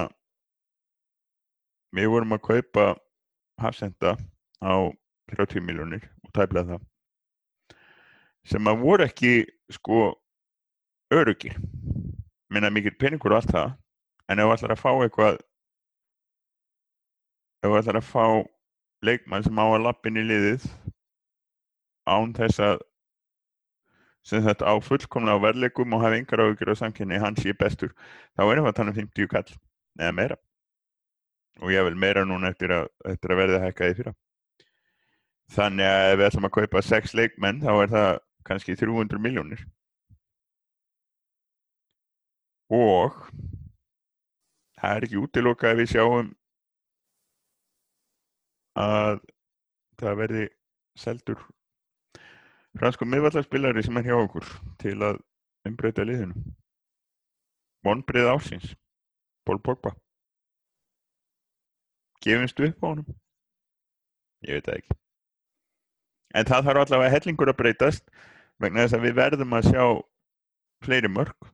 við vorum að kaupa hafsenda á 30 miljónir og tæplega það sem að voru ekki sko örugir minna mikið peningur og allt það en ef þú ætlar að fá eitthvað ef þú ætlar að fá leikmann sem á að lappin í liðið án þess að sem þetta á fullkomlega á verðleikum og hafa yngar áhyggjur á samkynni hann sé bestur. Þá erum við að tala um 50 kall eða meira. Og ég vil meira núna eftir að, eftir að verða hækkaði fyrra. Þannig að ef við ætlum að kaupa sex leikmenn þá er það kannski 300 miljónir og það er ekki útilokað að við sjáum að það verði seldur fransku miðvallarspilari sem er hjá okkur til að umbreyta liðinu. Vonbrið ásins Pól Pogba. Gefumst upp á honum? Ég veit það ekki. En það þarf allavega hellingur að breytast vegna þess að við verðum að sjá fleiri mörg,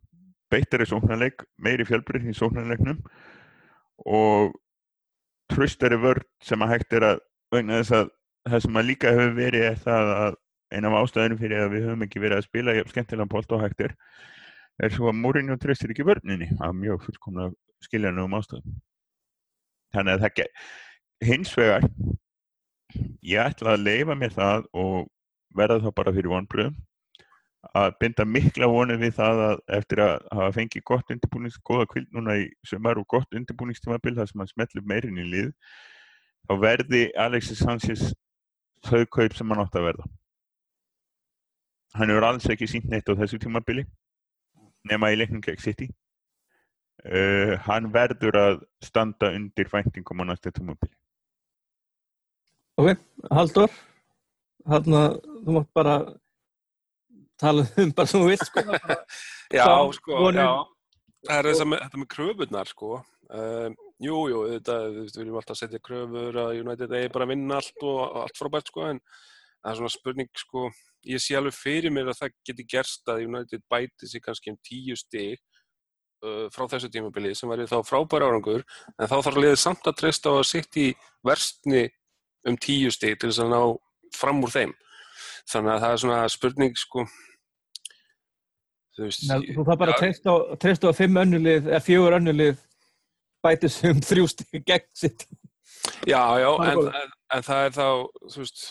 beittari sóknarleik, meiri fjölbreytni í sóknarleiknum og tröstari vörd sem að hægt er að vegna þess að það sem að líka hefur verið er það að eina af ástæðunum fyrir að við höfum ekki verið að spila skemmtilega pólt og hægt er svo að Mourinho treystir ekki vörninni af mjög fullkomna skiljanum ástæðum. Þannig að það ekki hins vegar ég ætla að leifa mér það og verða þá bara fyrir vonbröðum að binda mikla vonið við það að eftir að hafa fengið gott undirbúnings, góða kvild núna í sömur og gott undirbúningstímabil þar sem hann smetlur meirinn í lið þá verði Alexis Sanchez þau kaup sem hann átt að verða hann hefur alls ekki sínt neitt á þessu tímabili nema í leiknum gegn City uh, hann verður að standa undir væntingum á næsta tímabili Ok, Haldur hann að þú mátt bara tala um bara sem þú vilt sko bara, [laughs] Já, Sá- sko, vonum- já. Það er þess að með, þetta með kröfurnar, sko. Um, jú, jú, þetta, við viljum alltaf setja kröfur að United eigi bara að vinna allt og allt frábært, sko, en það er svona spurning, sko, ég sé alveg fyrir mér að það geti gerst að United bæti sig kannski um tíu stig uh, frá þessu tímabili sem væri þá frábær árangur, en þá þarf liðið samt að treysta á að sitt í verstni um tíu stig til þess að ná fram úr þeim. Þannig að það er svona spurning, sko, þú veist, Nei, þú þarf bara að Já. treysta á, á fimm önnulið eða fjögur önnulið bætis um þrjú stík gegn sitt Já, já, en, en, en það er þá, þú veist,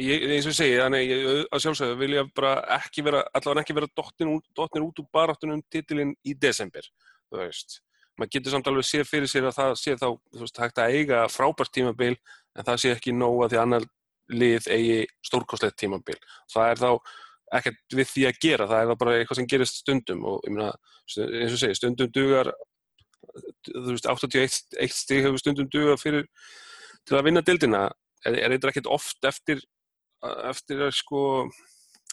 ég, eins og segi, þannig að sjálfsögðu vil ég bara ekki vera, allavega ekki vera dottin út, úr baráttunum um titilinn í desember, þú veist. Maður getur samt alveg séð fyrir sér að það sé þá, þú veist, hægt að eiga frábært tímabil, en það sé ekki nóg að því annar lið eigi stórkostlegt tímabil. Það er þá ekkert við því að gera, það er þá bara eitthvað sem gerist stundum og ég meina, eins og segi, stundum dugar, þú veist, 81 stig hefur stundum duga fyrir til að vinna dildina er eitthvað ekkert oft eftir eftir að sko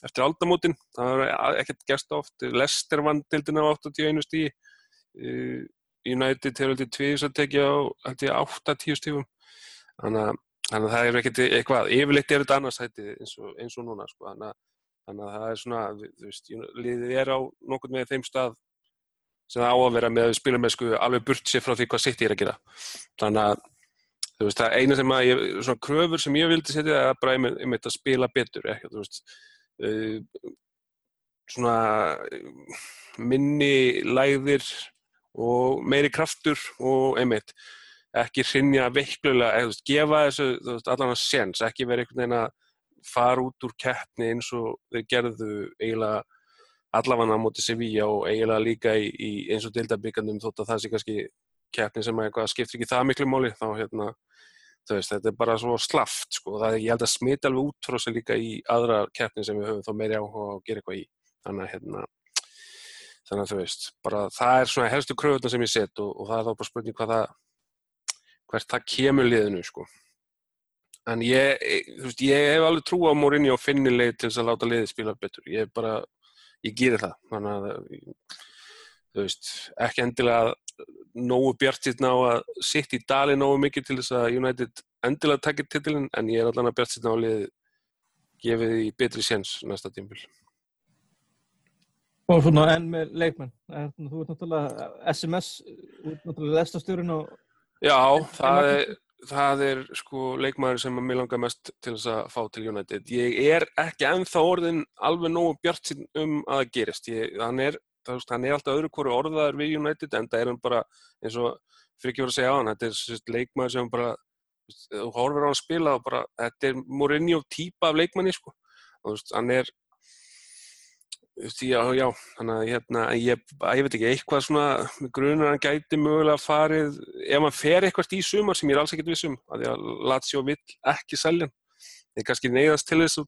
eftir aldamótin, það er ekkert gerst oft. Lester vann dildina á 81 stíi uh, United hefur haldið tvís að tekja á ég 8-10 stífum þannig að, þannig að það er ekkert eitthvað. Yfirleitt er þetta annars hætti eins og, eins og núna sko. þannig, að, þannig að það er svona þú veist, liðið er á nokkurn með þeim stað sem það á að vera með spila með sko alveg burt sér frá því hvað sitt ég er að gera. Þannig að þú veist, það eina sem að ég, svona kröfur sem ég vildi setja er bara einmitt, að spila betur ekki, þú veist uh, svona uh, minni lægðir og meiri kraftur og einmitt ekki hrinja veiklulega, eða þú veist, gefa þessu veist, allan að sens, ekki vera einhvern veginn að fara út úr keppni eins og þeir gerðu eiginlega allavega á móti Sevilla og eiginlega líka í, í eins og deildabíkandum þótt að það sé kannski keppni sem að eitthvað skiptir ekki það miklu máli þá hérna, veist, þetta er bara svo slaft sko, það er, ég held að smita alveg út frá sig líka í aðra keppni sem við höfum þá meiri áhuga að gera eitthvað í. Þannig að hérna þannig að þú veist, bara það er svona helstu kröfuna sem ég set og, og það er þá bara spurning hvað það hvert það kemur liðinu sko. En ég, veist, ég hef alveg trú á Mourinho og finni leið til þess að láta liðið spila betur, ég bara ég geri það, þannig að þú veist, ekki endilega nógu bjart sitt ná að sitt í dali nógu mikið til þess að United endilega takkir titilin, en ég er allan að bjart sitt ná að liðið gefið í betri séns næsta tímbil. og svona enn með leikmenn Er- þú ert náttúrulega SMS þú ert náttúrulega lestastjórun og Já, það er, það er sko leikmaður sem mér langar mest til þess að fá til United. Ég er ekki ennþá orðin alveg nógu bjart um að gerist. Ég, hann, er, veist, hann er alltaf öðru hverju orðaður við United en það er hann bara eins og fyrir ekki voru að segja á hann. Þetta er sérst, leikmaður sem bara, þú horfir á hann að spila og bara, þetta er Mourinho típa af leikmanni sko. Og, veist, hann er Já, já, þannig að hérna, ég, ég veit ekki, eitthvað svona grunar hann gæti mögulega farið ef hann fer eitthvað í sumar sem ég er alls ekkert vissum, að því að Lazio vill ekki selja hann. Þeir kannski neyðast til þess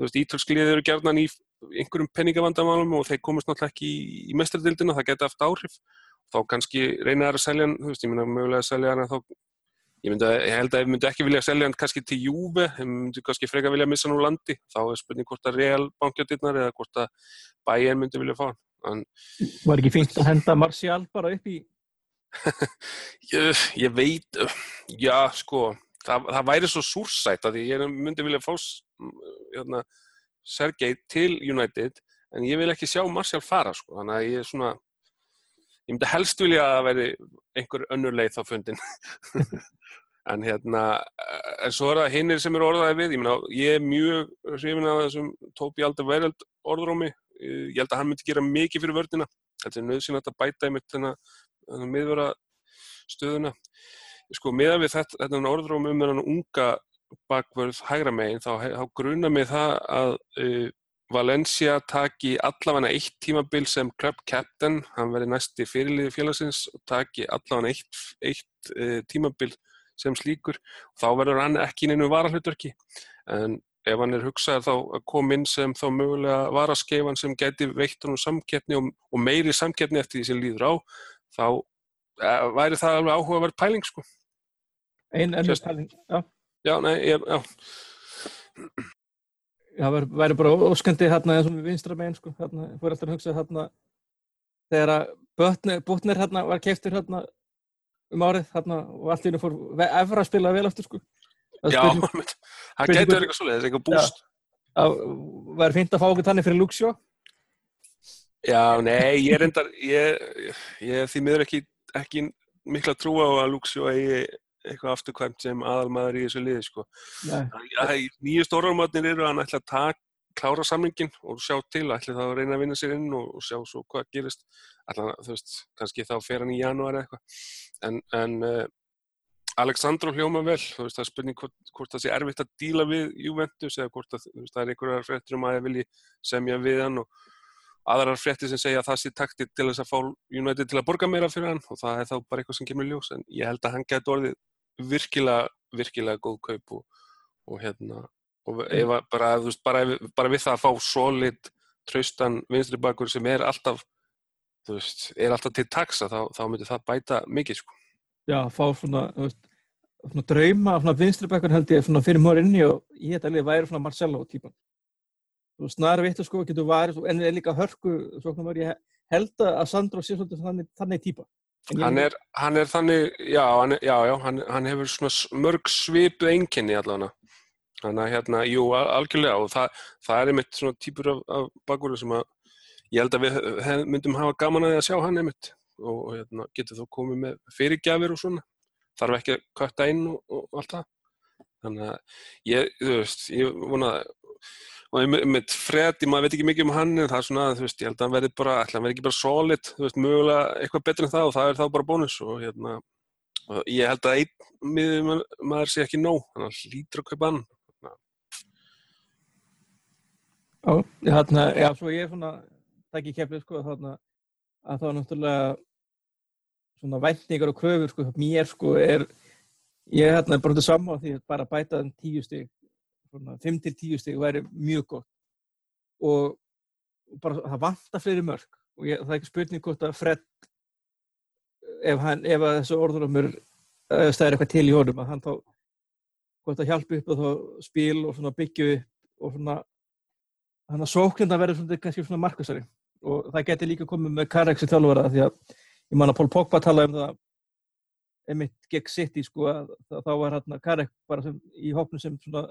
veist, ítölskliðið eru gerðan í einhverjum penningavandamálum og þeir komast náttúrulega ekki í, í mestradildina, það geti haft áhrif. Þá kannski reyna þær að selja hann, þú veist, ég myndi mögulega að selja hann að þá Ég, myndi, að- ég held að ef myndi ekki vilja selja hann kannski til Júve, ef myndi kannski freka vilja missa hann úr landi, þá er spurning hvort að Real bankjátirnar eða hvort að Bayern myndi vilja fá hann. En var ekki fínt að henda Martial bara upp í [laughs] ég, ég veit, já sko, það, það væri svo súrsætt að ég myndi vilja fá hérna, Sergei til United en ég vil ekki sjá Martial fara sko, þannig að ég er svona ég myndi helst vilja að veri einhver önnur leið á fundin. [laughs] En hérna en svo er það hinnir sem eru orðaði við. Ég, meina, ég er mjög hrifin af þessum Tóbi Alder Vereld orðrómi ég held að hann myndi gera mikið fyrir vördina þetta er nöðsynlegt að bæta einmitt þennan miðvara stöðuna sko meðan við þetta, þetta orðrómi um þennan unga bakvörð hægra megin þá, þá gruna mig það að uh, Valencia taki allavega eitt tímabil sem club captain, hann verði næsti fyrirliði félagsins og taki allavega eitt, eitt uh, tímabil sem slíkur þá verður hann ekki inn einu varahluturki en ef hann er hugsað þá að koma inn sem þá mögulega varaskeifan sem geti veitt hann um samkettni og, og meiri samkettni eftir því sem líður á þá uh, væri það alveg áhugaverð pæling sko. Einn ennur pæling, já. Já, nei, ég, já. Það væri bara óskandi hérna eins og við vinstra meginn sko, hérna, fór alltaf að hugsa hérna þegar að Butner hérna var keiftur hérna um árið hérna og allt í hennu fór efra að spila vel eftir sko. Já, það getur eitthvað svolítið, eitthvað búst. Það væri fint að fá okkur tannig fyrir Luxjó. Já, nei, ég er endar, ég, ég því miður ekki, ekki mikla trú á að Luxjó eigi eitthvað afturkvæmt sem aðalmaður í þessu liði sko. Nýju stórarmatnir eru að hann ætla að taka klára samlingin og sjá til, ætla þá að reyna að vinna sér inn og, og sjá svo hvað gerist. Ætla, þú veist, kannski þá fer hann í janúar eitthvað. En, en uh, Aleksandro hljóma vel þú veist, það er spurning hvort, hvort það sé erfitt að díla við Juventus eða hvort að, veist, það er einhverjar fréttur um að það vilji semja við hann og aðrar fréttir sem segja að það sé takti til þess að fá United til að borga meira fyrir hann og það er þá bara eitthvað sem kemur ljós. En ég held að hann geti orðið virkilega, virkilega góð kaup og, og hérna og ef, bara, veist, bara, bara við það að fá solid, traustan vinstri bakur sem er alltaf veist, er alltaf til taxa þá, þá myndir það bæta mikið sko. Já, fá svona, veist, svona drauma svona vinstri bakur held ég svona fyrir mjög inni og ég held að það væri svona Marcello típan. Þú snar vittu sko, getur varist en er líka hörku, svona ég held að Sandro sé svolítið þannig, þannig típa Hann er, hann er þannig, já, hann, já, já, hann, hann hefur svona mörg svipu einkenni allavega. Þannig að hérna, jú, algjörlega og það, það er einmitt svona típur af, af bakverðu sem að ég held að við hef, myndum hafa gaman að því að sjá hann einmitt og, og hérna, getur þá komið með fyrirgjafir og svona. Þarf ekki að kötta inn og, og allt það. Þannig að ég, þú veist, ég vona að og með Freddi, maður veit ekki mikið um hann en það er svona, þú veist, ég held að hann verði bara ætla, hann verði ekki bara solid, þú veist, mögulega eitthvað betur en það og það er þá bara bónus og hérna, og ég held að einn miður maður sé ekki nóg þannig að hlýtur að kaupa hann. Já, hérna, já, svo ég er svona það ekki kemlið, sko, þarna að þá náttúrulega svona væntningar og kröfur, sko, mér, sko, er ég er hérna bara til saman á því að bara bæta þann tíu stygg 5-10 stík væri mjög gott. Og bara það vantar fleiri mörg og ég, það er ekki spurning hvort að Fred ef, hann, ef þessu orðunumur stæðir eitthvað til í honum að hann þá hvort að hjálpa upp og þá spil og byggja upp og svona þannig að sóklinda verður svona, kannski svona markasari og það getur líka komið með Kareksi þjálfvara því að ég man að Pól Pogba talaði um það emitt gegn City sko að þá var hérna Karek bara sem, í hópnu sem svona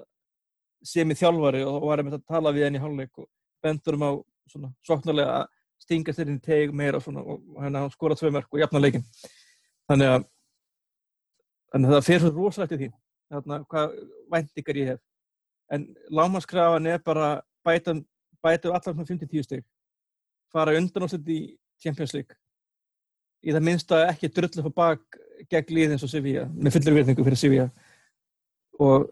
sem í þjálfari og var einmitt að tala við henni í hálfleik og bendur um á svona soknarlega að stinga inn í teg meira og svona og hann skora tvei mörg og jafna leikin þannig að þannig að það fer svo rosalegt í því. Þannig að hvað væntingar ég hef. En lámaskrafan er bara bæta, bæta allar svona 50-10 steg fara undan og setja í Champions League. Í það minnsta ekki drullu fyrir bak gegn líðins og Sevilla með fullur virðingu fyrir Sevilla. Og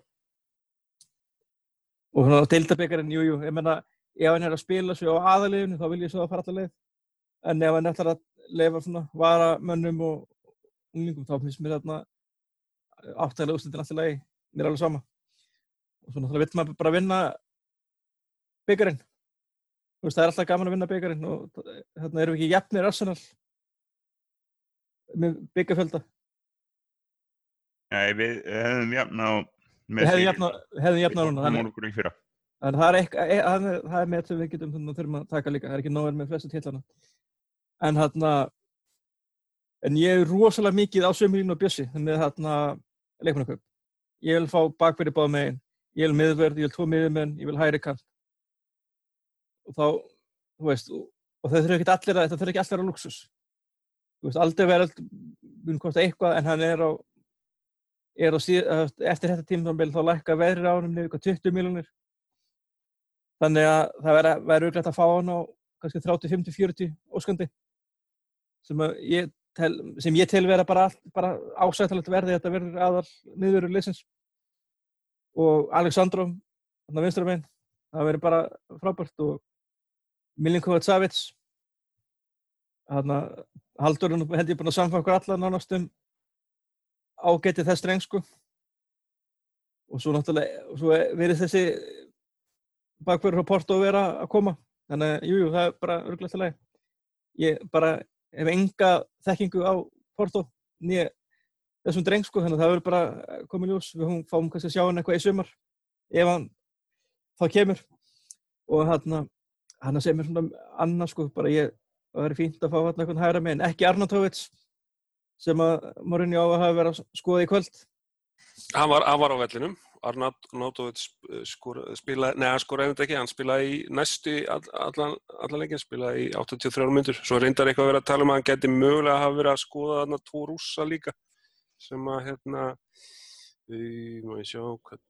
og svona deildabekkarinn, jújú, ég menna ef hann er að spila svo á aðaliðinu þá vil ég svo að fara alltaf leið. En ef hann ætlar að leifa svona varamönnum og unglingum þá finnst mér þarna áttæðilega úslitin alltaf leið mér er alveg sama. Og svona þá vil maður bara vinna byggarinn það er alltaf gaman að vinna byggarinn og þarna erum við ekki jafnir Arsenal með byggarfjölda Nei, við hefum jafn á hefði jafnar hún en það er, eitthvað, e, það er með sem við getum þurfum að taka líka, það er ekki nóður með flestu tillana en hérna en ég er rosalega mikið á sömurinn og bjössi með hérna leikmannakaup. Ég vil fá bakverði báð megin. Ég vil miðverð, ég vil tvo miðjumenn, ég vil hæri kant. Og þá, þú veist, og, þau þurfa ekki allir að, þetta þurfa ekki allir að luxus. Þú veist, aldrei verið, mun kosta eitthvað, en hann er á, er síð, eftir þetta tímafél þá lækka veðrir á hann yfir 20 miljonir. Þannig að það verður auðvitað að fá hann á kannski 30, 50, 40 óskandi sem ég tel, sem ég tel vera bara, bara ásættilegt verði þetta verður aðal niðurur leysins og Aleksandrov þannig að vinstramenn, það verður bara frábært og Milinkovic Savits þannig að Haldurinn held ég búin að samfanga okkur alla nánast um ágetið þess streng sko. Og svo náttúrulega svo verið þessi bakverður á Porto að vera að koma. Þannig að jújú, jú, það er bara örglega til að ég bara hef enga þekkingu á Porto nýja þessum dreng sko, þannig að það verður bara komið ljós, við fáum kannski að sjá hann eitthvað í sumar ef hann þá kemur. Og hann að segja mér svona annað sko, bara ég það verður fínt að fá hann eitthvað hægra með en ekki Arnautovits sem að að hafa verið að skoða í kvöld? Hann var, hann var á vellinum. Arnautovits spilaði, neða hann skoraði eitthvað ekki, hann spilaði í næstu allan, allan leikin, spilaði í 83 myndur, svo reyndar eitthvað að vera að tala um að hann geti mögulega að hafa verið að skoða þarna tvo rúsa líka sem að hérna ég má ég sjá hvað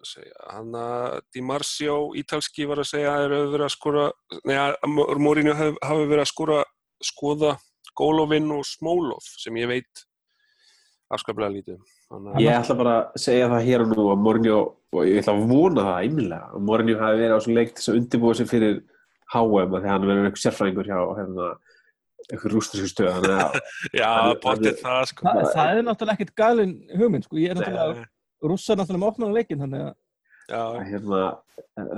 að segja, hann að Di Marzio ítalski var að segja að það hefur verið að skora neða, Morínu hafi verið að skora skoða Gólovinn og Smólov sem ég veit afskaplega lítið Þannig Ég ætla bara að segja það hér og nú að Morínu, og ég ætla að vona það einmilega, að Morínu hafi verið á svo leikt þess að undirbúa sig fyrir HM að því að hann verið einhver sérfræðingur hjá hérna eitthvað rúsnesku stöð [laughs] Já, bóttið það sko. Þa, Það er náttúrulega ekkert galin hugmynd sko, ég er náttúrulega rússar náttúrulega með opnaðan leikin þannig að hérna,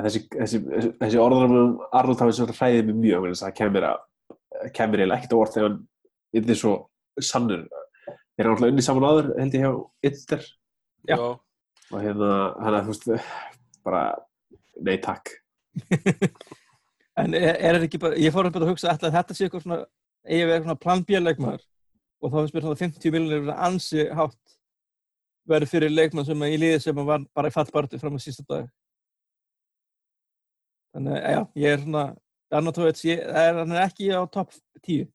þessi, þessi, þessi orðanum um Arnold hafið svo hræðið mér mjög það kemur, kemur eiginlega ekkert orð þegar hann yfir svo sannur. Þeir eru náttúrulega unni saman áður held ég hjá Itter og hérna hann að þú veist bara nei takk. [laughs] En er þetta ekki bara, ég fór að hugsa að þetta sé eitthvað svona eigi verið svona plan B-leikmaður og þá finnst mér svona 50 miljonir ansi hátt verið fyrir leikmann sem í liði sem var bara í fallbartu fram á sísta dag. Þannig að já, ég er svona Arnautovits, hann er ekki á topp 10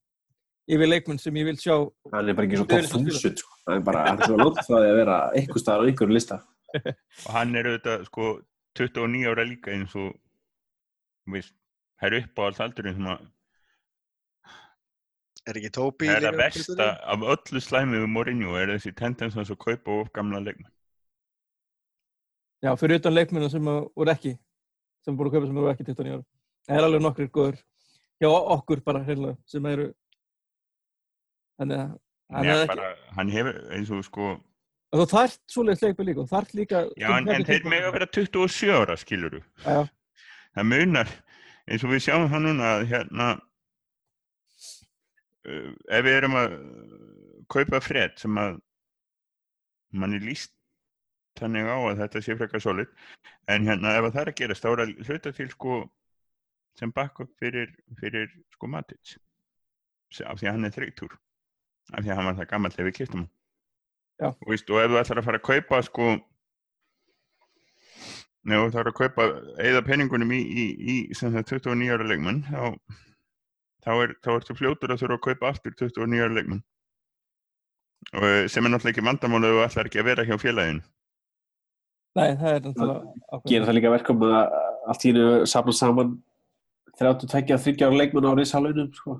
yfir leikmann sem ég vil sjá hann er bara ekki svona topp 1000 sko. hann er bara, hann er svona lótt því að vera eitthvað staðar á einhverju lista [laughs] og hann er auðvitað sko 29 ára líka eins og veist, það er upp á alls aldurinn sem að Er ekki Tóbi Það er að versta af öllu slæmið um Mourinho er þessi tendens að kaupa of gamla leikmenn. Já, fyrir utan leikmennu sem voru ekki, sem voru að kaupa sem voru ekki 19 ára. Það er alveg nokkur góður hjá okkur bara heila sem eru þannig að hann, Nei, bara, hann hefur eins og sko og þú þarft svoleiðis leikmenn líka, þarft líka Já, en, en þeir með að vera 27 ára, skiluru. Já. Það munar, eins og við sjáum hann núna að hérna uh, ef við erum að kaupa fred sem að mann er líst þannig á að þetta sé frekar solid en hérna ef það er að er að hluta til sko sem backup fyrir, fyrir sko Matic. Af því að hann er þreytur af því að hann var það gammal þegar við kiptum hann. Og, veist, og ef þú ætlar að fara að kaupa sko nefnum þú ætlar að kaupa eða peningunum í, í, í 29 ára leikmann þá þá er þá ertu fljótur að þurfa að kaupa aftur 29 ára leikmann. Eh, sem er náttúrulega ekki vandamálu og ætlar ekki að vera hjá félagin Nei, það er náttúrulega Gerir það líka verkum að allt í hennu samla saman 32-30 ára leikmann á risalunum sko.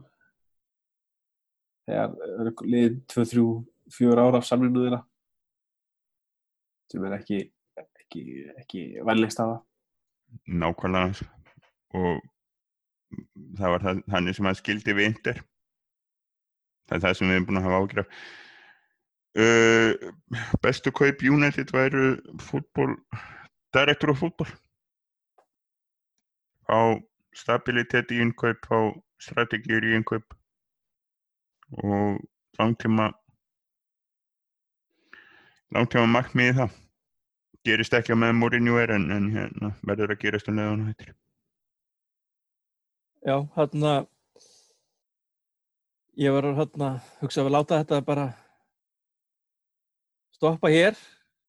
þegar liðið 2-3-4 ára af samlinu þeirra sem er ekki ekki, ekki vennlegst af það Nákvæmlega og það var það, þannig sem að skildi við yndir það er það sem við erum búin að hafa ágjörð uh, bestu kaup United væru fútból direktor og fútból á stabilitet í innkaup á strategíur í innkaup og langtíma langtíma markmiði það. Gerist ekki á meðan Mourinho er en, en hérna, verður að gerast um leðan hættir. Já, hérna ég var hérna hugsa að láta þetta bara stoppa hér.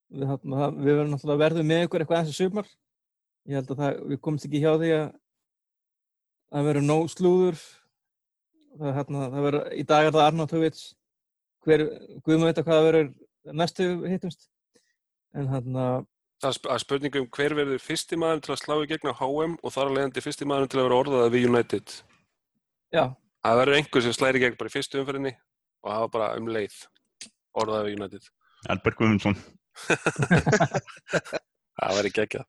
Við, hérna, við verðum náttúrulega verðum með ykkur eitthvað eins og sumar. Ég held að það, við komumst ekki hjá því að það verður nóg slúður það, hérna, það verður, í dag er það Arnautovic hver, guðum að vita hvað það verður næstu hittumst en hérna Það er sp- það er spurning um hver verður fyrsti maður til að slá í gegn á HM og þar að leiðandi fyrsti maður til að vera orðaða við United. já, Það verður einhver sem slæri gegn bara í fyrstu umferðinni og var bara um leið orðaða við United. Albert Guðmundsson, [laughs] Það verður geggjað.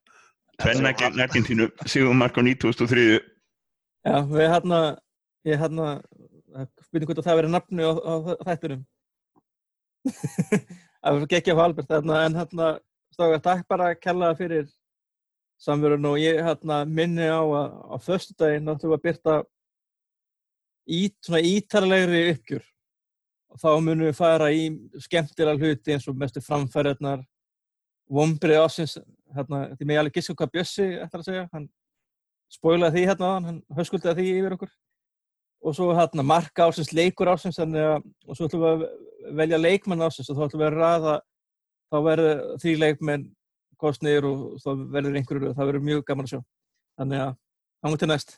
tvenna gegn Argentínu, Sigurmark á 2003. já, við hérna ég hérna spurning hvort að það verður nafni á, á þættunum [laughs] það verður ekki af Albert þarna, en hérna stóka takk bara að kella fyrir samverðun og ég hérna minni á að á föstudaginn áttum við að byrta ít, svona ítarlegri uppgjur og þá munum við fara í skemmtilega hluti eins og mestu framfæriðnar vombrið ásins hérna, því ég alveg giska hvað Bjössi ætlar að segja, hann spoilaði því hérna áðan, hann höskuldaði því yfir okkur. Og svo hérna marka ásins, leikur ásins að, og svo ætlum við að velja leikmann ásins og þá ætlum við að ræða þá verður því leikmenn kostnir og þá verður einhverju, það verður mjög gaman að sjá. Þannig að, þá til næst